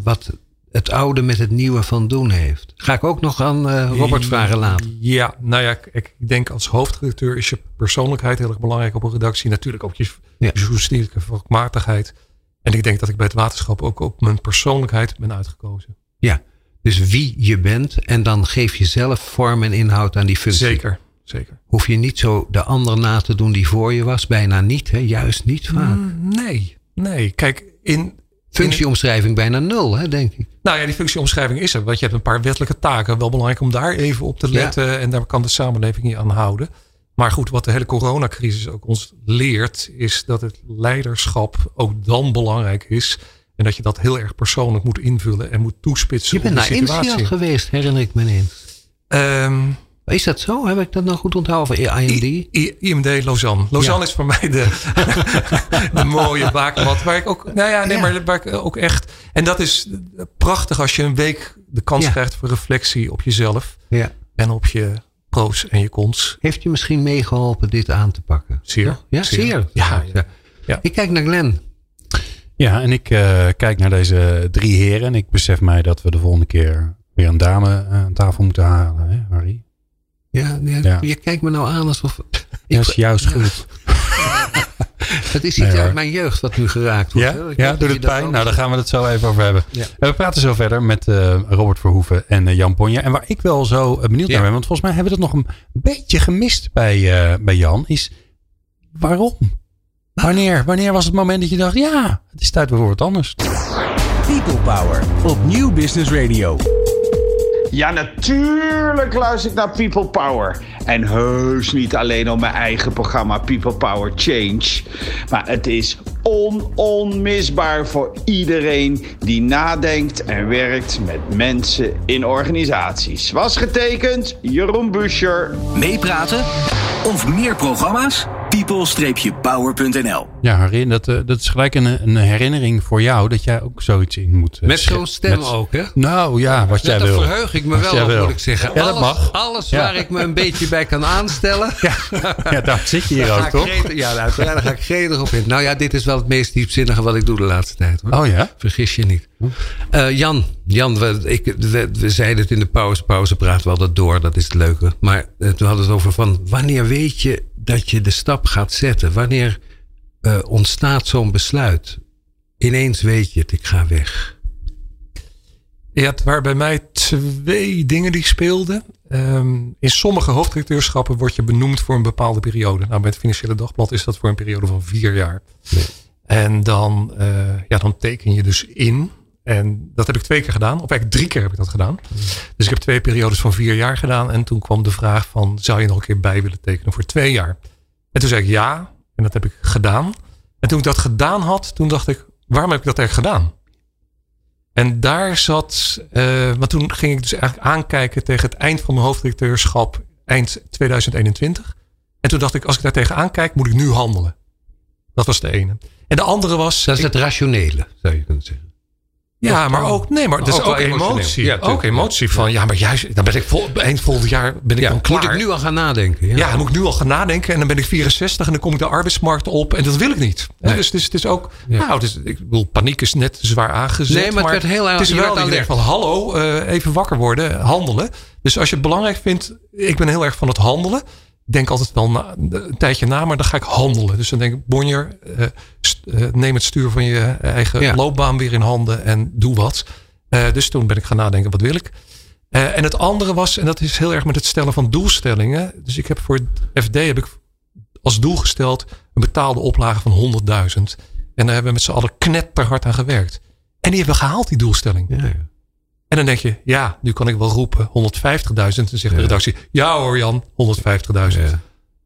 Wat, het oude met het nieuwe van doen heeft. Ga ik ook nog aan uh, Robert vragen laten. Ja, nou ja, ik denk als hoofdredacteur is je persoonlijkheid heel erg belangrijk op een redactie. Natuurlijk ook je ja. journalistieke vakmatigheid. En ik denk dat ik bij het waterschap ook op mijn persoonlijkheid ben uitgekozen. Ja, dus wie je bent en dan geef je zelf vorm en inhoud aan die functie. Zeker, zeker. Hoef je niet zo de ander na te doen die voor je was? Bijna niet, hè? juist niet vaak. Mm, nee, nee. Kijk, in, Functieomschrijving bijna nul, hè, denk ik. Nou ja, die functieomschrijving is er. Want je hebt een paar wettelijke taken. Wel belangrijk om daar even op te letten. En daar kan de samenleving je aan houden. Maar goed, wat de hele coronacrisis ook ons leert, is dat het leiderschap ook dan belangrijk is. En dat je dat heel erg persoonlijk moet invullen en moet toespitsen. Je bent naar India geweest, herinner ik me eens. Um, is dat zo? Heb ik dat nou goed onthouden? IMD? I, IMD Lausanne. Lausanne is voor mij de, de mooie bakermat. Waar ik ook, nou ja, nee, maar waar ik ook echt. En dat is prachtig als je een week de kans krijgt voor reflectie op jezelf. Ja. En op je pro's en je cons. Heeft je misschien meegeholpen dit aan te pakken? Zeer. Ja, zeer. Ja, ja. Ik kijk naar Glenn. Ja, en ik uh, kijk naar deze drie heren. En ik besef mij dat we de volgende keer weer een dame aan tafel moeten halen, hè, Harry? Ja, ja, je kijkt me nou aan alsof... Dat is jouw schuld. Het is iets uit mijn jeugd wat nu geraakt wordt. Ja, ja doet het pijn? Nou, daar gaan we het zo even over hebben. Ja. We praten zo verder met uh, Robert Verhoeven en uh, Jan Ponja. En waar ik wel zo benieuwd naar ben, want volgens mij hebben we het nog een beetje gemist bij, bij Jan, is waarom? Wanneer, wanneer was het moment dat je dacht, ja, het is tijd voor wat anders? People Power op Nieuw Business Radio. Ja, natuurlijk luister ik naar People Power. En heus niet alleen om mijn eigen programma People Power Change. Maar het is on onmisbaar voor iedereen die nadenkt en werkt met mensen in organisaties. Was getekend Jeroen Buscher. Meepraten of meer programma's? people-power.nl. Ja, Harry, dat, uh, dat is gelijk een, een, herinnering voor jou dat jij ook zoiets in moet. Uh, met zo'n stem ook, hè? Nou ja, wat jij wil. Daar verheug ik me wel moet ik zeggen. Ja, dat mag. Alles waar ik me een beetje bij kan aanstellen. Ja, ja daar zit je hier ook, toch? ja, daar ga ik gretig op in. Nou ja, dit is wel het meest diepzinnige wat ik doe de laatste tijd. Hoor. Oh ja? Vergis je niet. Uh, Jan, Jan we, ik, we, we, zeiden het in de pauze. Pauze praten we altijd door, dat is het leuke. Maar uh, we hadden het over van wanneer weet je dat je de stap gaat zetten? Wanneer uh, ontstaat zo'n besluit? Ineens weet je het, ik ga weg. Ja, het waren bij mij twee dingen die speelden. Um, in sommige hoofdredacteurschappen word je benoemd voor een bepaalde periode. Nou, bij het Financiële Dagblad is dat voor een periode van vier jaar. Nee. En dan, uh, ja, dan teken je dus in. En dat heb ik twee keer gedaan. Of eigenlijk drie keer heb ik dat gedaan. Dus ik heb twee periodes van vier jaar gedaan. En toen kwam de vraag van, zou je nog een keer bij willen tekenen voor twee jaar? En toen zei ik ja. En dat heb ik gedaan. En toen ik dat gedaan had, toen dacht ik, waarom heb ik dat eigenlijk gedaan? En daar zat, uh, maar toen ging ik dus eigenlijk aankijken tegen het eind van mijn hoofddirecteurschap, eind 2021. En toen dacht ik, als ik daar tegen aankijk, moet ik nu handelen. Dat was de ene. En de andere was. Dat is het rationele, zou je kunnen zeggen. Ja, maar ook, nee, maar dat is ook, emotie. Ja, ook emotie van, ja, maar juist, dan ben ik vol, eind volgend jaar ben ik dan klaar. Moet ik nu al gaan nadenken? Ja. ja, dan moet ik nu al gaan nadenken en dan ben ik 64 en dan kom ik de arbeidsmarkt op en dat wil ik niet. Nee. Dus, dus het is ook, nou, dus, ik bedoel, paniek is net zwaar aangezet. Nee, maar, het, werd heel, het is wel dat je van, hallo, uh, even wakker worden, handelen. Dus als je het belangrijk vindt, ik ben heel erg van het handelen denk altijd wel na, een tijdje na, maar dan ga ik handelen. Dus dan denk ik, Bonnier, uh, uh, neem het stuur van je eigen loopbaan weer in handen en doe wat. Uh, dus toen ben ik gaan nadenken, wat wil ik? en het andere was, en dat is heel erg met het stellen van doelstellingen. Dus ik heb voor het FD heb ik als doel gesteld een betaalde oplage van 100.000. En daar hebben we met z'n allen knetterhard aan gewerkt. En die hebben we gehaald, die doelstelling. Ja. En dan denk je, ja, nu kan ik wel roepen 150.000. Dan zegt de redactie, ja hoor Jan, 150.000.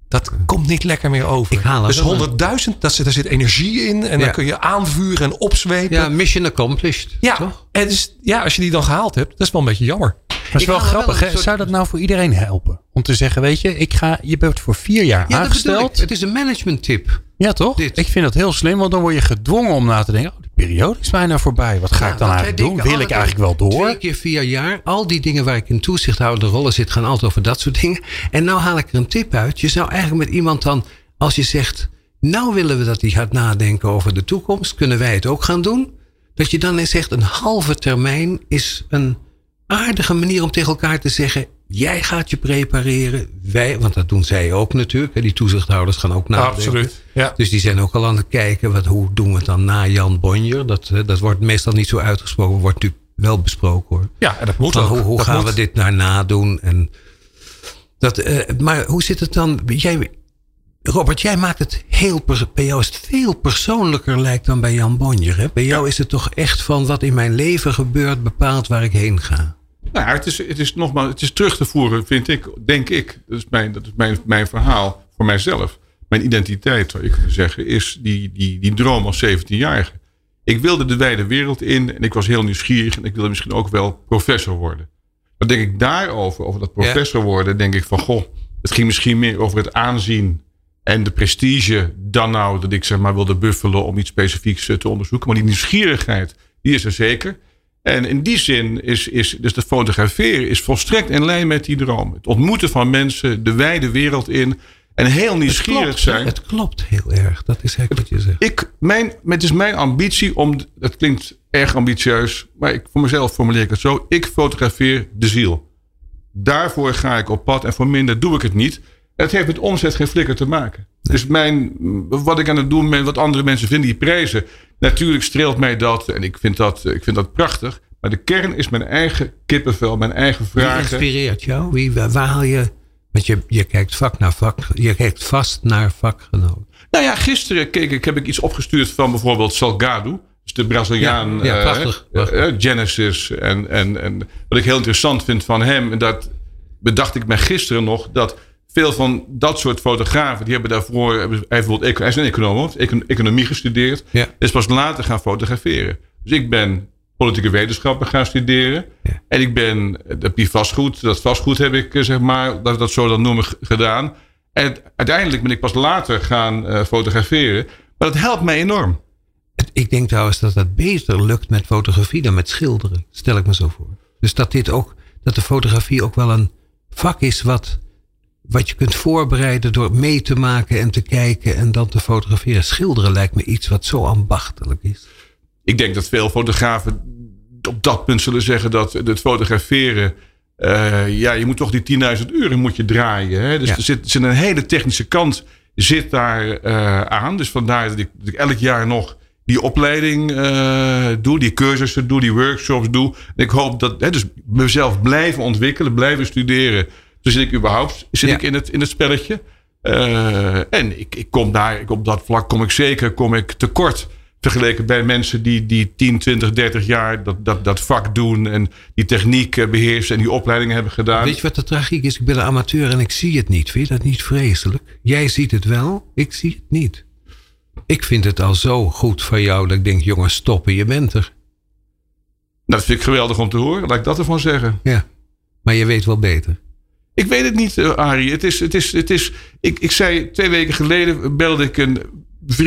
Dat komt niet lekker meer over. Ik haal dus 100.000, daar zit energie in. En dan kun je aanvuren en opzwepen. Ja, mission accomplished. Ja, toch? En dus, ja, als je die dan gehaald hebt, dat is wel een beetje jammer. Dat is wel grappig. Zou dat nou voor iedereen helpen? Om te zeggen, weet je, ik ga, je bent voor vier jaar ja, aangesteld. Het is een management tip. Ja, toch? Ik vind dat heel slim, want dan word je gedwongen om na te denken. Oh, die periode is bijna voorbij. Wat ga ik dan eigenlijk doen? Wil ik eigenlijk wel door? Twee keer vier jaar. Al die dingen waar ik in toezichthoudende rollen zit, gaan altijd over dat soort dingen. En nou haal ik er een tip uit. Je zou eigenlijk met iemand dan, als je zegt, nou willen we dat hij gaat nadenken over de toekomst, kunnen wij het ook gaan doen? Dat je dan eens zegt, een halve termijn is een aardige manier om tegen elkaar te zeggen: jij gaat je prepareren. Wij, want dat doen zij ook natuurlijk. Die toezichthouders gaan ook nadenken. Absoluut. Ja. Dus die zijn ook al aan het kijken: wat, hoe doen we het dan na Jan Bonjer? Dat, dat wordt meestal niet zo uitgesproken, wordt natuurlijk wel besproken hoor. Ja, en dat moet ook. Hoe, hoe gaan we dit daarna doen? En dat, uh, maar hoe zit het dan? Jij, Robert, jij maakt het heel. Bij jou is het veel persoonlijker lijkt dan bij Jan Bonjer. Hè? Bij jou is het toch echt van wat in mijn leven gebeurt, bepaalt waar ik heen ga. Nou ja, het is, het is nogmaals, het is terug te voeren, vind ik, denk ik. Dat is mijn, dat is mijn, mijn verhaal voor mijzelf. Mijn identiteit, zou je kunnen zeggen, is die, die, die droom als 17-jarige. Ik wilde de wijde wereld in en ik was heel nieuwsgierig en ik wilde misschien ook wel professor worden. Dan denk ik daarover, over dat professor worden, denk ik van goh, het ging misschien meer over het aanzien en de prestige dan nou dat ik zeg maar wilde buffelen om iets specifieks eh, te onderzoeken. Maar die nieuwsgierigheid, die is er zeker. En in die zin is, is dus de fotograferen is volstrekt in lijn met die droom. Het ontmoeten van mensen, de wijde wereld in. En heel nieuwsgierig het zijn. Het klopt heel erg. Dat is eigenlijk wat je zegt. Ik, mijn, het is mijn ambitie om. Het klinkt erg ambitieus. Maar ik, voor mezelf formuleer ik het zo. Ik fotografeer de ziel. Daarvoor ga ik op pad. En voor minder doe ik het niet. Het heeft met omzet geen flikker te maken. Dus mijn, wat ik aan het doen ben, wat andere mensen vinden, die prijzen. Natuurlijk streelt mij dat en ik vind dat, ik vind dat prachtig. Maar de kern is mijn eigen kippenvel, mijn eigen vragen. Wie inspireert jou? Wie, waar haal je... Want je, je kijkt vak naar vak. Je kijkt vast naar vakgenoten. Nou ja, gisteren keek ik, heb ik iets opgestuurd van bijvoorbeeld Salgado. Dus de Braziliaan ja, ja, eh, prachtig, uh, Genesis. En, en, en wat ik heel interessant vind van hem. En dat bedacht ik me gisteren nog. Dat veel van dat soort fotografen, die hebben daarvoor, hij, bijvoorbeeld, hij is een econoom, economie gestudeerd, ja. is pas later gaan fotograferen. Dus ik ben politieke wetenschappen gaan studeren. Ja. En ik ben, dat vastgoed, dat vastgoed heb ik, eh, zeg maar, dat dat zo dan noemen, gedaan. En uiteindelijk ben ik pas later gaan uh, fotograferen. Maar dat helpt mij enorm. Ik denk trouwens dat dat beter lukt met fotografie dan met schilderen. Stel ik me zo voor. Dus dat dit ook, dat de fotografie ook wel een vak is wat wat je kunt voorbereiden door mee te maken en te kijken en dan te fotograferen. Schilderen lijkt me iets wat zo ambachtelijk is. Ik denk dat veel fotografen op dat punt zullen zeggen dat het fotograferen. Uh, ja, je moet toch die 10.000 uur moet je draaien. Hè? Dus er, zit, er zit een hele technische kant zit daar uh, aan. Dus vandaar dat ik, dat ik, elk jaar nog die opleiding uh, doe, die cursussen doe, die workshops doe. En ik hoop dat, hè, dus mezelf blijven ontwikkelen, blijven studeren. Dus zit ik überhaupt zit ik in, het, in het spelletje. Uh, en ik, ik kom daar, ik, op dat vlak kom ik zeker kom ik tekort. Vergeleken bij mensen die, die 10, 20, 30 jaar dat, dat, dat vak doen. En die techniek eh, beheersen en die opleidingen hebben gedaan. Weet je wat de tragiek is? Ik ben een amateur en ik zie het niet. Vind je dat niet vreselijk? Jij ziet het wel, ik zie het niet. Ik vind het al zo goed van jou dat ik denk, jongens, stoppen, je bent er. Dat vind ik geweldig om te horen. Laat ik dat ervan zeggen. Ja, maar je weet wel beter. Ik weet het niet, uh, Arie. Het is, het is, het is, ik, ik zei twee weken geleden belde ik een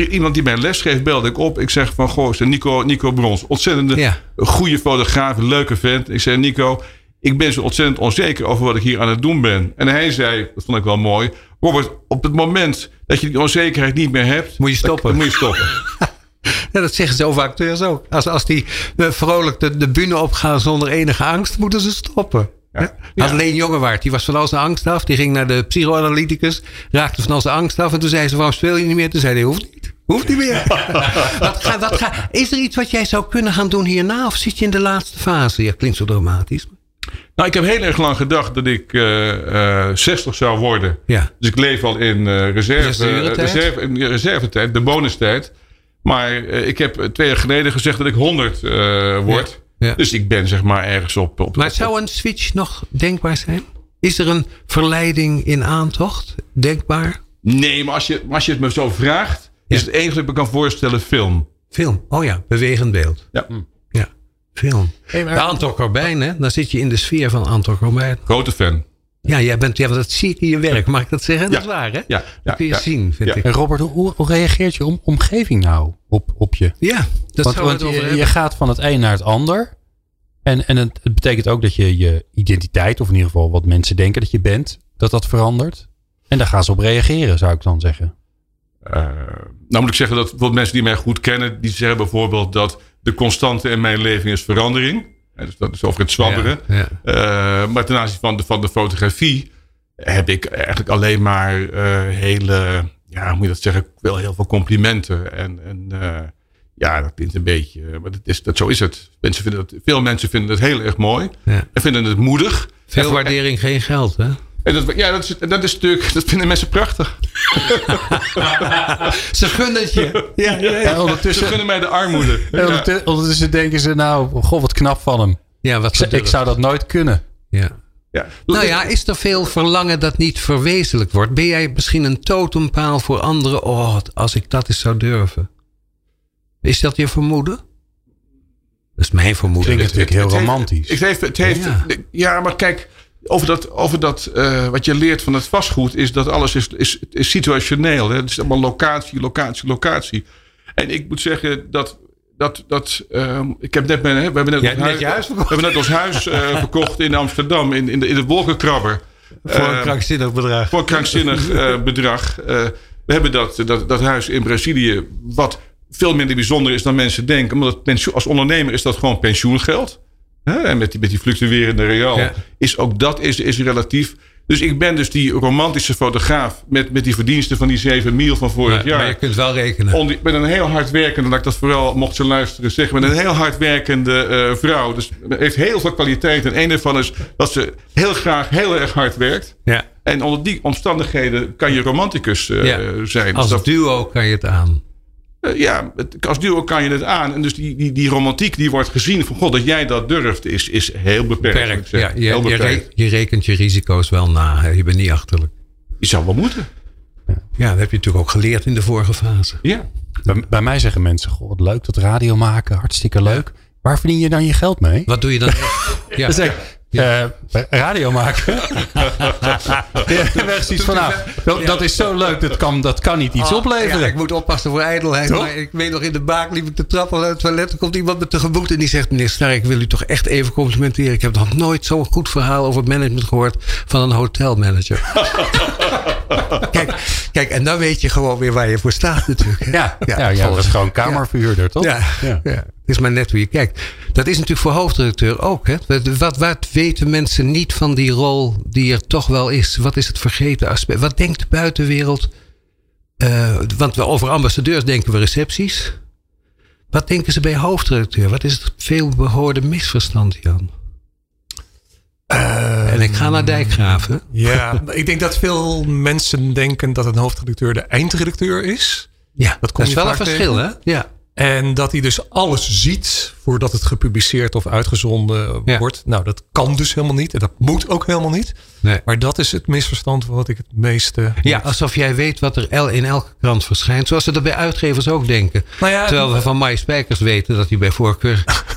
iemand die mij les geeft, belde ik op. Ik zeg van, goh, Nico, Nico Brons. Ontzettende goede fotograaf, leuke vent. Ik zei, Nico, ik ben zo ontzettend onzeker over wat ik hier aan het doen ben. En hij zei, dat vond ik wel mooi. Robert, op het moment dat je die onzekerheid niet meer hebt... Moet je stoppen. Dan, moet je stoppen. Ja, dat zeggen ze over acteurs ook. Als, als die eh, vrolijk de, de bühne opgaan zonder enige angst, moeten ze stoppen. Ja. Ja. Alleen Jongewaard, die was van al zijn angst af. Die ging naar de psychoanalyticus, raakte van al zijn angst af. En toen zei ze, waarom speel je niet meer? Toen zei hij, hoeft niet. Hoeft niet meer. wat ga, wat ga, is er iets wat jij zou kunnen gaan doen hierna? Of zit je in de laatste fase? Ja, klinkt zo dramatisch. Nou, ik heb heel erg lang gedacht dat ik uh, uh, 60 zou worden. Ja. Dus ik leef al in uh, reserve, reserve, in reservetijd, de bonustijd. Maar ik heb twee jaar geleden gezegd dat ik 100 word. Ja. Dus ik ben zeg maar ergens op. op maar zou een switch nog denkbaar zijn? Is er een verleiding in aantocht denkbaar? Nee, maar als je, als je het me zo vraagt, is het enige wat ik me kan voorstellen film. Film, oh ja, bewegend beeld. Ja. Ja, film. Hey, maar... De Anton Corbijn, hè? Dan zit je in de sfeer van Anton Corbijn. Grote fan. Ja, jij bent, ja, dat zie ik in je werk. Mag ik dat zeggen? Dat is waar, hè? Ja. Dat kun je zien, vind ik. En Robert, hoe, hoe reageert je om, omgeving nou op, op je? Ja, dat want, want je, je, gaat van het een naar het ander. En, en het, het, betekent ook dat je je identiteit, of in ieder geval wat mensen denken dat je bent, dat dat verandert. En daar gaan ze op reageren, zou ik dan zeggen. Uh, nou moet ik zeggen dat bijvoorbeeld mensen die mij goed kennen, die zeggen bijvoorbeeld dat de constante in mijn leven is verandering. Dus dat is over het zwabberen. Ja, ja. Uh, maar ten aanzien van de, van de fotografie heb ik eigenlijk alleen maar uh, hele, ja, hoe moet je dat zeggen, wel heel veel complimenten. En, en ja, dat klinkt een beetje, maar dat is, dat, zo is het. Mensen vinden dat, veel mensen vinden het heel erg mooi. Ja. En vinden het moedig. Veel waardering, geen geld, hè? En dat, ja, dat is, dat is natuurlijk, dat vinden mensen prachtig. ze gunnen het je. Ja, ja, ja. ondertussen, ze gunnen mij de armoede. Ja. Ondertussen denken ze, nou, goh, wat knap van hem. Ja, wat ik, ik zou dat nooit kunnen. Ja. Ja. Nou ja, is er veel verlangen dat niet verwezenlijk wordt? Ben jij misschien een totempaal voor anderen? Oh, als ik dat eens zou durven. Is dat je vermoeden? Dat is mijn vermoeden. Klinkt natuurlijk heel romantisch. Het heeft, het heeft, ja. ja, maar kijk, over dat, over dat uh, wat je leert van het vastgoed, is dat alles is, is, is situationeel. Hè? Het is allemaal locatie, locatie, locatie. En ik moet zeggen dat. Dat, dat, uh, ik heb net mijn, we hebben net, ja, ons, huis, huis we hebben net ons huis uh, verkocht in Amsterdam, in, in, de, in de wolkenkrabber. Voor een krankzinnig bedrag. Voor een krankzinnig bedrag. we hebben dat, dat, dat huis in Brazilië, wat veel minder bijzonder is dan mensen denken. Omdat pensioen, als ondernemer is dat gewoon pensioengeld. En met die, met die fluctuerende real ja. is ook dat is, is relatief. Dus ik ben dus die romantische fotograaf met, met die verdiensten van die 7 mil van vorig ja, jaar. Maar je kunt wel rekenen. Ben een heel hard werkende, dat ik dat vooral mocht ze luisteren zeggen, met een heel hard werkende uh, vrouw. Dus heeft heel veel kwaliteit. En een daarvan is dat ze heel graag heel erg hard werkt. Ja. En onder die omstandigheden kan je romanticus uh, ja. zijn. Als dus duo kan je het aan. Uh, ja, het, als duo kan je het aan. En dus die, die, die romantiek die wordt gezien van god dat jij dat durft, is, is heel beperkt. beperkt. Ja, je, heel beperkt. Je, je, rekent je risico's wel na. Hè? Je bent niet achterlijk. Je zou wel moeten. Ja, dat heb je natuurlijk ook geleerd in de vorige fase. Ja. Bij, bij mij zeggen mensen, goh, wat leuk dat radio maken, hartstikke leuk. Ja. Waar verdien je dan je geld mee? Wat doe je dan? ja. Ik, ja. Uh, radio maken. ja, van, nou, dat, dat, is zo leuk, dat kan, dat kan niet iets oh, opleveren. Ja, ik moet oppassen voor ijdelheid. Maar ik weet nog, in de baak liep ik de trap al uit het toilet. Er komt iemand me tegemoet en die zegt... Meneer ik wil u toch echt even complimenteren. Ik heb nog nooit zo'n goed verhaal over management gehoord... van een hotelmanager. kijk, kijk, en dan weet je gewoon weer waar je voor staat natuurlijk. Ja, ja, ja, ja dat is gewoon kamerverhuurder, toch? Ja, ja. Is maar net hoe je kijkt. Dat is natuurlijk voor hoofdredacteur ook. Hè? Wat, wat weten mensen niet van die rol die er toch wel is? Wat is het vergeten aspect? Wat denkt de buitenwereld? Uh, want we, over ambassadeurs denken we recepties. Wat denken ze bij hoofdredacteur? Wat is het veel behoorde misverstand, Jan? Uh, en ik ga naar Dijkgraven. Ja, ik denk dat veel mensen denken dat een hoofdredacteur de eindredacteur is. Ja, dat, dat is wel een verschil, tegen. hè? Ja. En dat hij dus alles ziet voordat het gepubliceerd of uitgezonden ja. wordt. Nou, dat kan dus helemaal niet. En dat moet ook helemaal niet. Nee. Maar dat is het misverstand wat ik het meeste. Ja, alsof jij weet wat er in elke krant verschijnt. Zoals ze dat bij uitgevers ook denken. Nou ja, Terwijl we van Mike Spijkers weten dat hij bij voorkeur.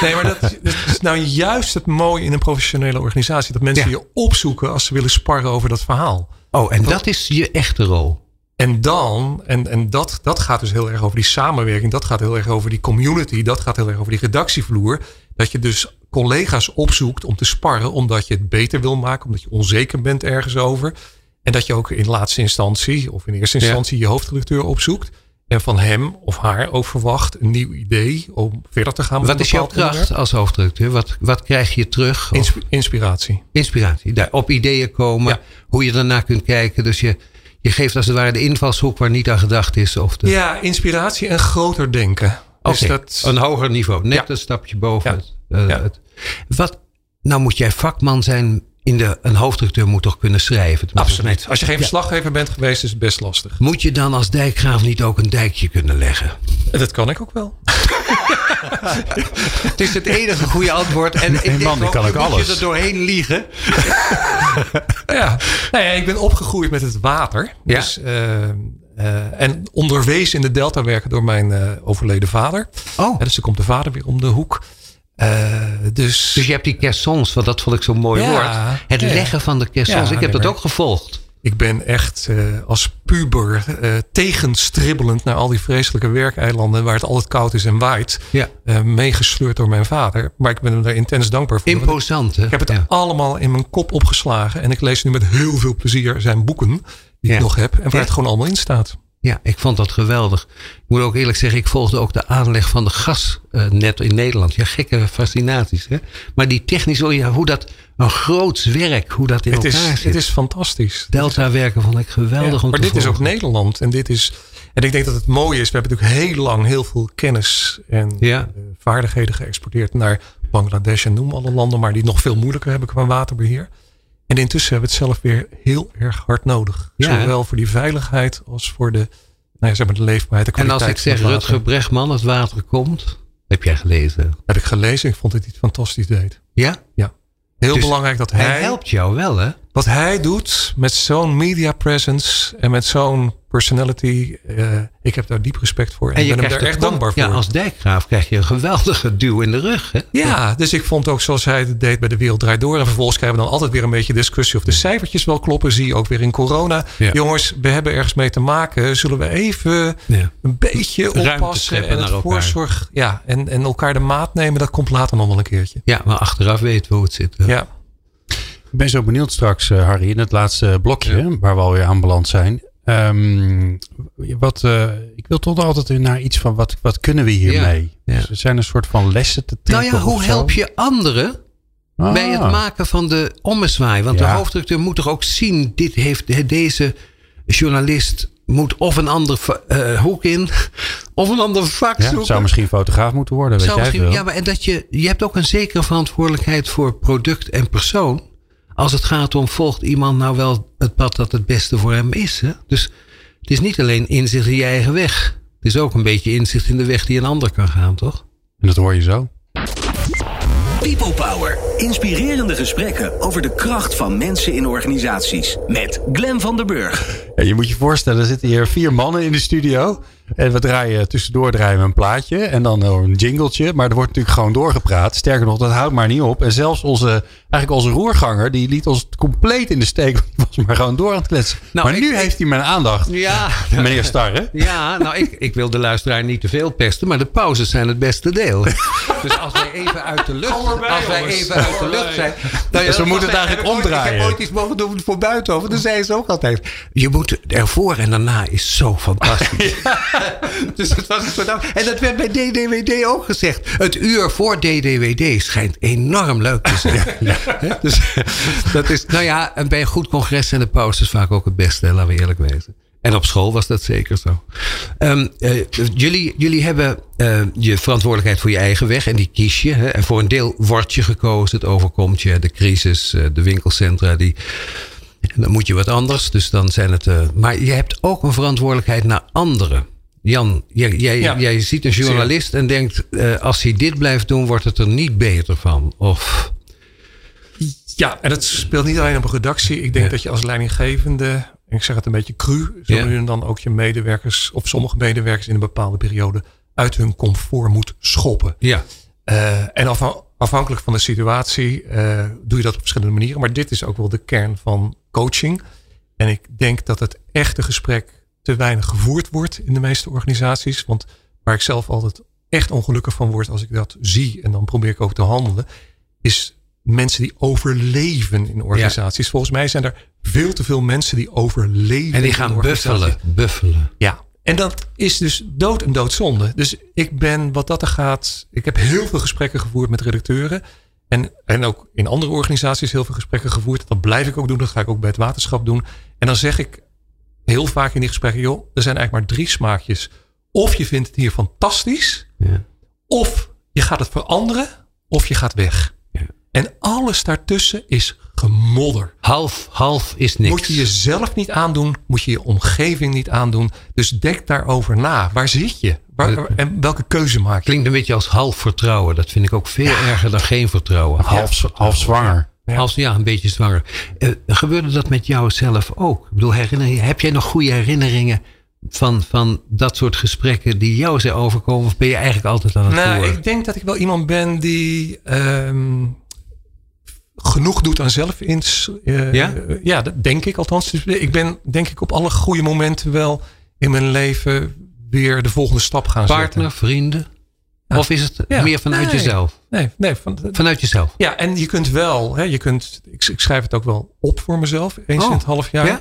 Nee, maar dat, dat, is nou juist het mooie in een professionele organisatie. Dat mensen ja. je opzoeken als ze willen sparren over dat verhaal. Oh, en dat, dat is je echte rol. En dan, en, en dat, dat gaat dus heel erg over die samenwerking, dat gaat heel erg over die community, dat gaat heel erg over die redactievloer. Dat je dus collega's opzoekt om te sparren, omdat je het beter wil maken, omdat je onzeker bent ergens over. En dat je ook in laatste instantie, of in eerste instantie, je hoofdredacteur opzoekt. En van hem of haar ook verwacht een nieuw idee om verder te gaan. Met wat is jouw kracht als hoofdredacteur? Wat, wat krijg je terug? inspiratie. Inspiratie. Daar op ideeën komen, hoe je daarna kunt kijken. Dus je, je geeft als het ware de invalshoek waar niet aan gedacht is. Of de... Ja, inspiratie en groter denken. Dus dat... Een hoger niveau, net een stapje boven het, uh, het. Wat, nou moet jij vakman zijn in de, een hoofdredacteur moet toch kunnen schrijven. Absoluut. Als je geen verslaggever bent geweest, is het best lastig. Moet je dan als dijkgraaf niet ook een dijkje kunnen leggen? Dat kan ik ook wel. het is het enige goede antwoord. En ik man, die kan ook alles. Moet je er doorheen liegen? ja. Nou ja, ik ben opgegroeid met het water. Ja. Dus, uh, uh, en onderwezen in de delta werken door mijn uh, overleden vader. Oh. dus er komt de vader weer om de hoek. Uh, dus, dus je hebt die caissons, want dat vond ik zo'n mooi woord. Het leggen van de caissons. ik heb dat ook gevolgd. Ik ben echt uh, als puber uh, tegenstribbelend naar al die vreselijke werkeilanden waar het altijd koud is en waait. Meegesleurd door mijn vader. Maar ik ben hem daar intens dankbaar voor. Imposant. Hè? Ik heb het allemaal in mijn kop opgeslagen. En ik lees nu met heel veel plezier zijn boeken die ik nog heb. En waar het gewoon allemaal in staat. Ja, ik vond dat geweldig. Ik moet ook eerlijk zeggen, ik volgde ook de aanleg van de gasnet in Nederland. Ja, gekke fascinaties. Hè? Maar die technisch, ja, hoe dat een groots werk, hoe dat in het elkaar is, zit. Het is fantastisch. Delta werken vond ik geweldig ja, om Maar te dit is ook Nederland. En dit is. En ik denk dat het mooie is. We hebben natuurlijk heel lang heel veel kennis en ja. vaardigheden geëxporteerd naar Bangladesh en noem alle landen, maar die nog veel moeilijker hebben qua waterbeheer. En intussen hebben we het zelf weer heel erg hard nodig. Ja, Zowel voor die veiligheid als voor de, nou ja, zeg maar de leefbaarheid. De en als ik zeg Rutger Bregman, het water komt, heb jij gelezen? Heb ik gelezen. Ik vond dat hij het fantastisch deed. Ja? Ja. Heel Dus belangrijk dat hij. Hij helpt jou wel, hè? Wat hij doet met zo'n media presence en met zo'n personality. Uh, ik heb daar diep respect voor. En, en ik ben hem daar echt dankbaar ja, voor. als dijkgraaf krijg je een geweldige duw in de rug. Hè? Ja, dus ik vond ook zoals hij het deed bij de Wereld Draait Door. En vervolgens krijgen we dan altijd weer een beetje discussie of de cijfertjes wel kloppen. Zie je ook weer in corona. Ja. Jongens, we hebben ergens mee te maken. Zullen we even Ja. een beetje oppassen en het voorzorg. Ja, en, en elkaar de maat nemen. Dat komt later nog wel een keertje. Ja, maar achteraf weten we hoe het zit. hè? Ja. Ik ben zo benieuwd straks, eh, Harry, in het laatste blokje, waar we alweer aanbeland zijn. Ehm, wat, eh, ik wil toch altijd naar iets van wat, wat kunnen we hiermee? Ja. Dus er zijn een soort van lessen te Nou trekken. ja, hoe help je anderen Ah. bij het maken van de ommezwaai? Want de hoofdredacteur moet toch ook zien, dit heeft, deze journalist moet of een ander eh, hoek in, of een ander vak Ja, zoeken. zou misschien fotograaf moeten worden, weet Zou jij veel. ja, maar en dat je, je hebt ook een zekere verantwoordelijkheid voor product en persoon. Als het gaat om, volgt iemand nou wel het pad dat het beste voor hem is? Hè? Dus het is niet alleen inzicht in je eigen weg. Het is ook een beetje inzicht in de weg die een ander kan gaan, toch? En dat hoor je zo. People Power. Inspirerende gesprekken over de kracht van mensen in organisaties. Met Glen van der Burg. Ja, je moet je voorstellen, er zitten hier vier mannen in de studio. En we draaien tussendoor draaien we een plaatje. En dan een jingletje. Maar er wordt natuurlijk gewoon doorgepraat. Sterker nog, dat houdt maar niet op. En zelfs onze, eigenlijk onze roerganger, die liet ons compleet in de steek. Die was maar gewoon door aan het kletsen. Nou, maar ik- nu ik- heeft hij mijn aandacht. Ja, Meneer Starre. Ja, nou, ik, ik wil de luisteraar niet te veel pesten, maar de pauzes zijn het beste deel. Dus als wij even uit de lucht, als wij even uit de lucht zijn. Nou ja, Dus we moeten het eigenlijk ik ooit- omdraaien. Ik heb ooit iets mogen doen voor buitenhof. Dan zei ze ook altijd. Je moet ervoor en daarna is zo fantastisch. dus het was een soort En dat werd bij DDWD ook gezegd. Het uur voor DDWD schijnt enorm leuk te zijn. Dus dat is, nou ja, en bij een goed congres zijn de pauzes vaak ook het beste, laten we eerlijk wezen. En op school was dat zeker zo. Ehm, eh, jullie, jullie hebben eh, je verantwoordelijkheid voor je eigen weg en die kies je. Hè? En voor een deel word je gekozen. Het overkomt je, de crisis, eh, de winkelcentra. Die, dan moet je wat anders. Dus dan zijn het. maar je hebt ook een verantwoordelijkheid naar anderen. Jan, jij, jij, Ja. jij ziet een journalist en denkt: eh, als hij dit blijft doen, wordt het er niet beter van. Of. Ja, en het speelt niet alleen op een redactie. Ik denk Ja. dat je als leidinggevende, en ik zeg het een beetje cru, zo Ja. nu en dan ook je medewerkers of sommige medewerkers in een bepaalde periode uit hun comfort moet schoppen. Ja. Eh, en afha- afhankelijk van de situatie eh, doe je dat op verschillende manieren. Maar dit is ook wel de kern van coaching. En ik denk dat het echte gesprek te weinig gevoerd wordt in de meeste organisaties. Want waar ik zelf altijd echt ongelukkig van word als ik dat zie en dan probeer ik ook te handelen, is mensen die overleven in organisaties. Volgens mij zijn er veel te veel mensen die overleven. En die gaan buffelen, buffelen. Ja, en dat is dus dood en doodzonde. Dus ik ben wat dat er gaat. Ik heb heel veel gesprekken gevoerd met redacteuren. En, en ook in andere organisaties heel veel gesprekken gevoerd. Dat blijf ik ook doen. Dat ga ik ook bij het waterschap doen. En dan zeg ik heel vaak in die gesprekken: joh, er zijn eigenlijk maar drie smaakjes. Of je vindt het hier fantastisch. Ja. Of je gaat het veranderen. Of je gaat weg. Ja. En alles daartussen is gemodder. Half, half is niks. Moet je jezelf niet aandoen, moet je je omgeving niet aandoen. Dus denk daarover na. Waar zit je? Waar, en welke keuze maak je? Klinkt een beetje als half vertrouwen. Dat vind ik ook veel erger dan geen vertrouwen. Half, half zwanger. Ja. Als, ja, een beetje zwanger. Uh, gebeurde dat met jou zelf ook? Ik bedoel, herinner, heb jij nog goede herinneringen van, van dat soort gesprekken die jou zijn overkomen? Of ben je eigenlijk altijd aan het nou? Ik denk dat ik wel iemand ben die... Ehm, genoeg doet aan zelfins. Uh, ja? ja, dat denk ik althans. Dus ik ben denk ik op alle goede momenten wel in mijn leven weer de volgende stap gaan Partner, zetten. Partner, vrienden? Of is het meer vanuit jezelf? Nee, nee van, vanuit jezelf. Ja, en je kunt wel, hè, je kunt, ik, ik schrijf het ook wel op voor mezelf, eens in oh, het half jaar. Ja?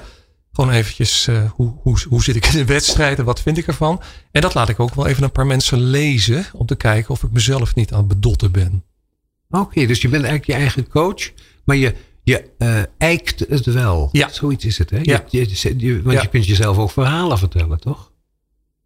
Gewoon eventjes, uh, hoe, hoe, hoe zit ik in de wedstrijd en wat vind ik ervan? En dat laat ik ook wel even een paar mensen lezen om te kijken of ik mezelf niet aan het bedotten ben. Oké, dus je bent eigenlijk je eigen coach, maar je, je uh, eikt het wel. Ja. Zoiets is het, hè? Ja. Je, je, want je kunt jezelf ook verhalen vertellen, toch?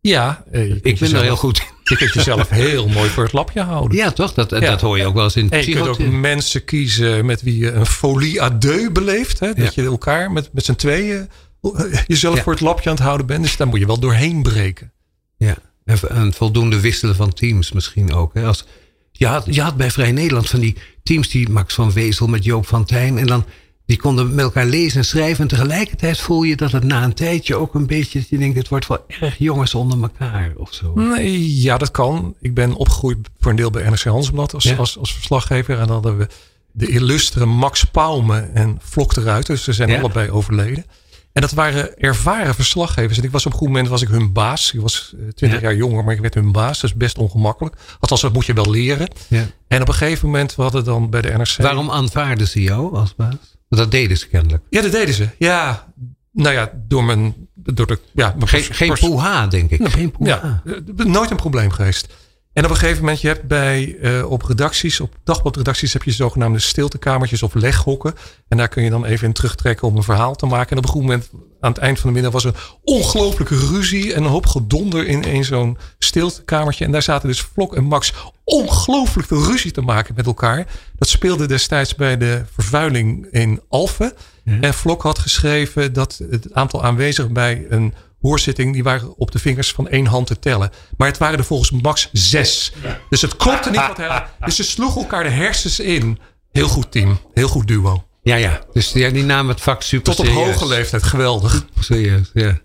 Ja, eh, ik ben er heel goed in. Je kunt jezelf heel mooi voor het lapje houden. Ja, toch? Dat, dat hoor je ook wel eens in En je kunt ook mensen kiezen met wie je een folie à deux beleeft. Hè? Dat je elkaar met, met z'n tweeën eh, jezelf voor het lapje aan het houden bent. Dus daar moet je wel doorheen breken. Ja, en, en voldoende wisselen van teams misschien ook. Hè? Als, je had, je had bij Vrij Nederland van die teams, die Max van Wezel met Joop van Tijn. En dan, die konden met elkaar lezen en schrijven. En tegelijkertijd voel je dat het na een tijdje ook een beetje, dat je denkt, het wordt wel erg jongens onder elkaar of zo. Nee, ja, dat kan. Ik ben opgegroeid voor een deel bij NRC Handelsblad als, als, als verslaggever. En dan hadden we de illustere Max Pauwme en Flok eruit. Dus ze zijn allebei overleden. En dat waren ervaren verslaggevers. En ik was op een goed moment was ik hun baas. Ik was eh, twintig jaar jonger, maar ik werd hun baas. Dat is best ongemakkelijk. Althans, dat moet je wel leren. Ja. En op een gegeven moment, we hadden dan bij de NRC... Waarom aanvaarden ze jou als baas? Dat deden ze kennelijk. Ja, dat deden ze. Ja, nou ja, door mijn... Door de, ja, geen geen poeha, denk ik. Geen poeha. Ja, eh, nooit een probleem geweest. En op een gegeven moment, je hebt bij, uh, op redacties, op dagbladredacties heb je zogenaamde stiltekamertjes of leghokken. En daar kun je dan even in terugtrekken om een verhaal te maken. En op een goed moment, aan het eind van de middag, was er een ongelooflijke ruzie en een hoop gedonder in een zo'n stiltekamertje. En daar zaten dus Vlok en Max ongelooflijk veel ruzie te maken met elkaar. Dat speelde destijds bij de vervuiling in Alphen. En Vlok had geschreven dat het aantal aanwezigen bij een hoorzitting, die waren op de vingers van één hand te tellen. Maar het waren er volgens max zes. Dus het klopte niet wat hij Dus ze sloegen elkaar de hersens in. Heel goed team. Heel goed duo. Ja, ja. Dus die, die namen het vak super Tot op hoge leeftijd. Geweldig. Serieus, ja.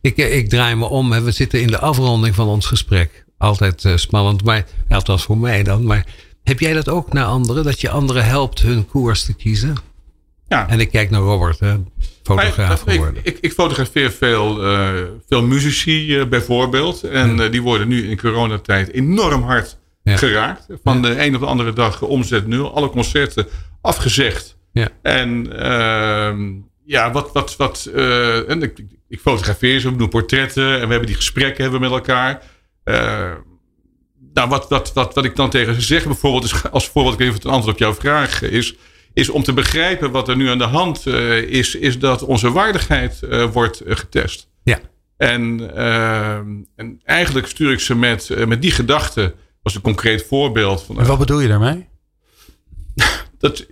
Ik, eh, ik draai me om. We zitten in de afronding van ons gesprek. Altijd uh, spannend. Maar, althans voor mij dan. Maar heb jij dat ook naar anderen? Dat je anderen helpt hun koers te kiezen? Ja. En ik kijk naar Robert. Hè fotograaf geworden? Ik, ik, ik, fotografeer veel, uh, veel muzici uh, bijvoorbeeld. En uh, die worden nu in coronatijd enorm hard ja. geraakt. Van de een op de andere dag omzet nul. Alle concerten afgezegd. Ja. En ehm, ja, wat... wat, wat en ik, ik fotografeer ze, we doen portretten. En we hebben die gesprekken hebben met elkaar. nou, wat, wat, wat, wat ik dan tegen ze zeg bijvoorbeeld... Is, als voorbeeld, ik even het antwoord op jouw vraag is is om te begrijpen wat er nu aan de hand uh, is, is dat onze waardigheid uh, wordt uh, getest. Ja. En, en eigenlijk stuur ik ze met, met die gedachte, als een concreet voorbeeld. Van, en wat bedoel je daarmee? dat,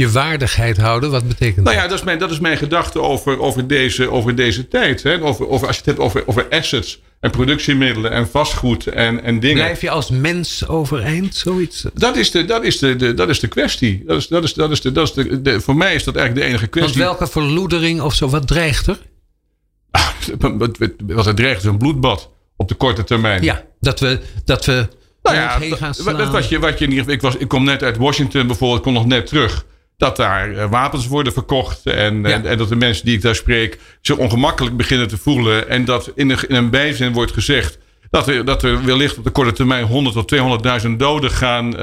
je waardigheid houden, wat betekent dat? Nou ja, dat is mijn, dat is mijn gedachte over, over, deze, over deze tijd. Hè? Over, over, als je het hebt over, over assets en productiemiddelen en vastgoed en, en dingen. Blijf je als mens overeind, zoiets? Dat is de, dat is de, de, dat is de kwestie. Dat is, dat is, dat is de, dat is de, de, voor mij is dat eigenlijk de enige kwestie. Want welke verloedering of zo, wat dreigt er? wat er dreigt is een bloedbad op de korte termijn. Ja, dat we, dat we nou ja, heen gaan slaan. Dat, wat je, wat je in ieder geval, ik, was, ik kom net uit Washington bijvoorbeeld, ik kom nog net terug. Dat daar wapens worden verkocht. En, en, en, dat de mensen die ik daar spreek zich ongemakkelijk beginnen te voelen. En dat in een, in een bijzin wordt gezegd dat er, dat er wellicht op de korte termijn 100 tot 200.000 doden gaan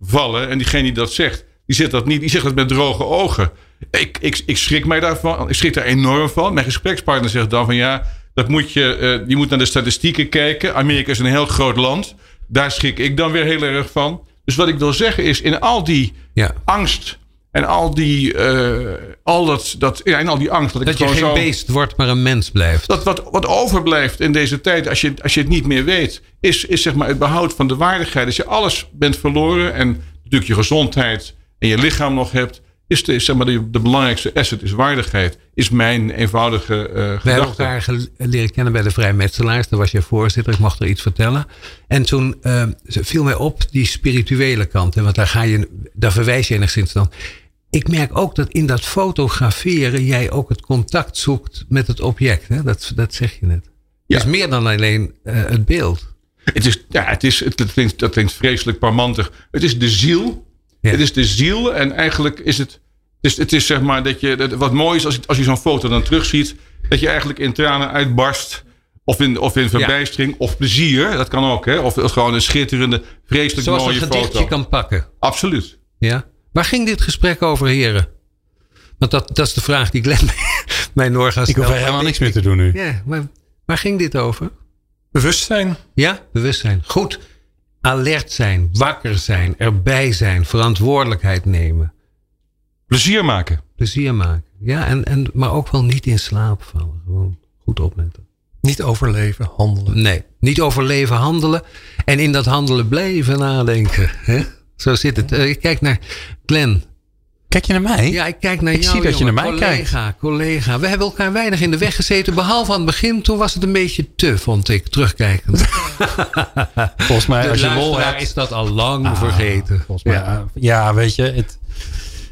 vallen. En diegene die dat zegt, die zegt dat niet. Die zegt dat met droge ogen. Ik, ik, ik schrik mij daarvan. Ik schrik daar enorm van. Mijn gesprekspartner zegt dan van ja, dat moet je, uh, je moet naar de statistieken kijken. Amerika is een heel groot land. Daar schrik ik dan weer heel erg van. Dus wat ik wil zeggen is, in al die ja. angst en al die, uh, al dat, dat, en al die angst. Dat, dat je geen zo, beest wordt, maar een mens blijft. Dat wat, wat overblijft in deze tijd, als je, als je het niet meer weet, is, is zeg maar het behoud van de waardigheid. Als je alles bent verloren en natuurlijk je gezondheid en je lichaam nog hebt, is de, zeg maar, de, de, belangrijkste asset is waardigheid. Is mijn eenvoudige uh, gedachte. We hebben elkaar leren kennen bij de Vrijmetselaars. Daar was je voorzitter. Ik mocht er iets vertellen. En toen uh, viel mij op die spirituele kant. Hè, want daar, ga je, daar verwijs je enigszins dan. Ik merk ook dat in dat fotograferen jij ook het contact zoekt met het object. Hè? Dat, dat zeg je net. Ja. Het is meer dan alleen uh, het beeld. Het is, ja, het is, het, klinkt, dat klinkt vreselijk parmantig. Het is de ziel het is de ziel en eigenlijk is het. Het is, het is zeg maar dat je. Wat mooi is als, als je zo'n foto dan terugziet. Dat je eigenlijk in tranen uitbarst. Of in, of in verbijstering. Of plezier. Dat kan ook. Hè? Of gewoon een schitterende, vreselijk Zoals mooie foto. Zoals een gedichtje kan pakken. Absoluut. Ja. Waar ging dit gesprek over, heren? Want dat, dat is de vraag die Glenn mij nog gaat Ik hoef helemaal niks meer te doen nu. Ja, maar waar ging dit over? Bewustzijn. Ja, bewustzijn. Goed alert zijn, wakker zijn, erbij zijn, verantwoordelijkheid nemen. Plezier maken. Plezier maken. Ja, en, en, maar ook wel niet in slaap vallen. Gewoon goed opletten. Niet overleven, handelen. Nee, niet overleven, handelen. En in dat handelen blijven nadenken. Hè? Zo zit het. Uh, ik kijk naar Glenn. Kijk je naar mij? Ja, ik kijk naar ik jou. zie dat je naar mij collega, kijkt. Collega, We hebben elkaar weinig in de weg gezeten. Behalve aan het begin. Toen was het een beetje te, vond ik, terugkijkend. volgens mij, als je lol hebt... is dat al lang ah, vergeten. Volgens mij, ja. ja, weet je... Het,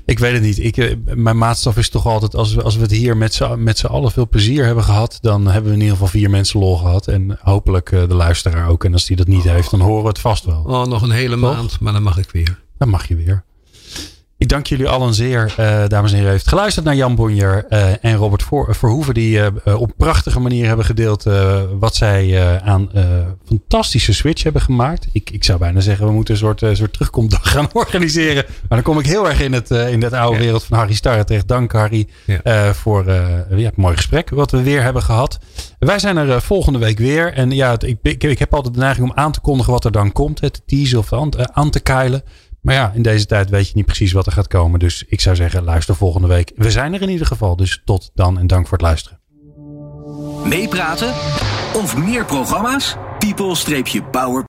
ik weet het niet. Ik, eh, mijn maatstaf is toch altijd, als we, als we het hier met z'n, met z'n allen veel plezier hebben gehad, dan hebben we in ieder geval vier mensen lol gehad. En hopelijk eh, de luisteraar ook. En als die dat niet heeft, dan horen we het vast wel. Oh, nog een hele maand, maar dan mag ik weer. Dan mag je weer. Ik dank jullie allen zeer, uh, dames en heren. heeft geluisterd naar Jan Bonjer uh, en Robert Verhoeven. Die uh, op prachtige manier hebben gedeeld wat zij aan fantastische Switch hebben gemaakt. Ik, ik zou bijna zeggen, we moeten een soort, soort terugkomdag gaan organiseren. Maar dan kom ik heel erg in het, in oude wereld van Harry Starre terecht. Dank Harry ja. voor ja, het mooie gesprek wat we weer hebben gehad. Wij zijn er volgende week weer. En ja, het, ik, ik, ik, heb altijd de neiging om aan te kondigen wat er dan komt. Het teasen of aan, aan te keilen. Maar ja, in deze tijd weet je niet precies wat er gaat komen. Dus ik zou zeggen, luister volgende week. We zijn er in ieder geval. Dus tot dan en dank voor het luisteren. Meepraten of meer programma's? People-power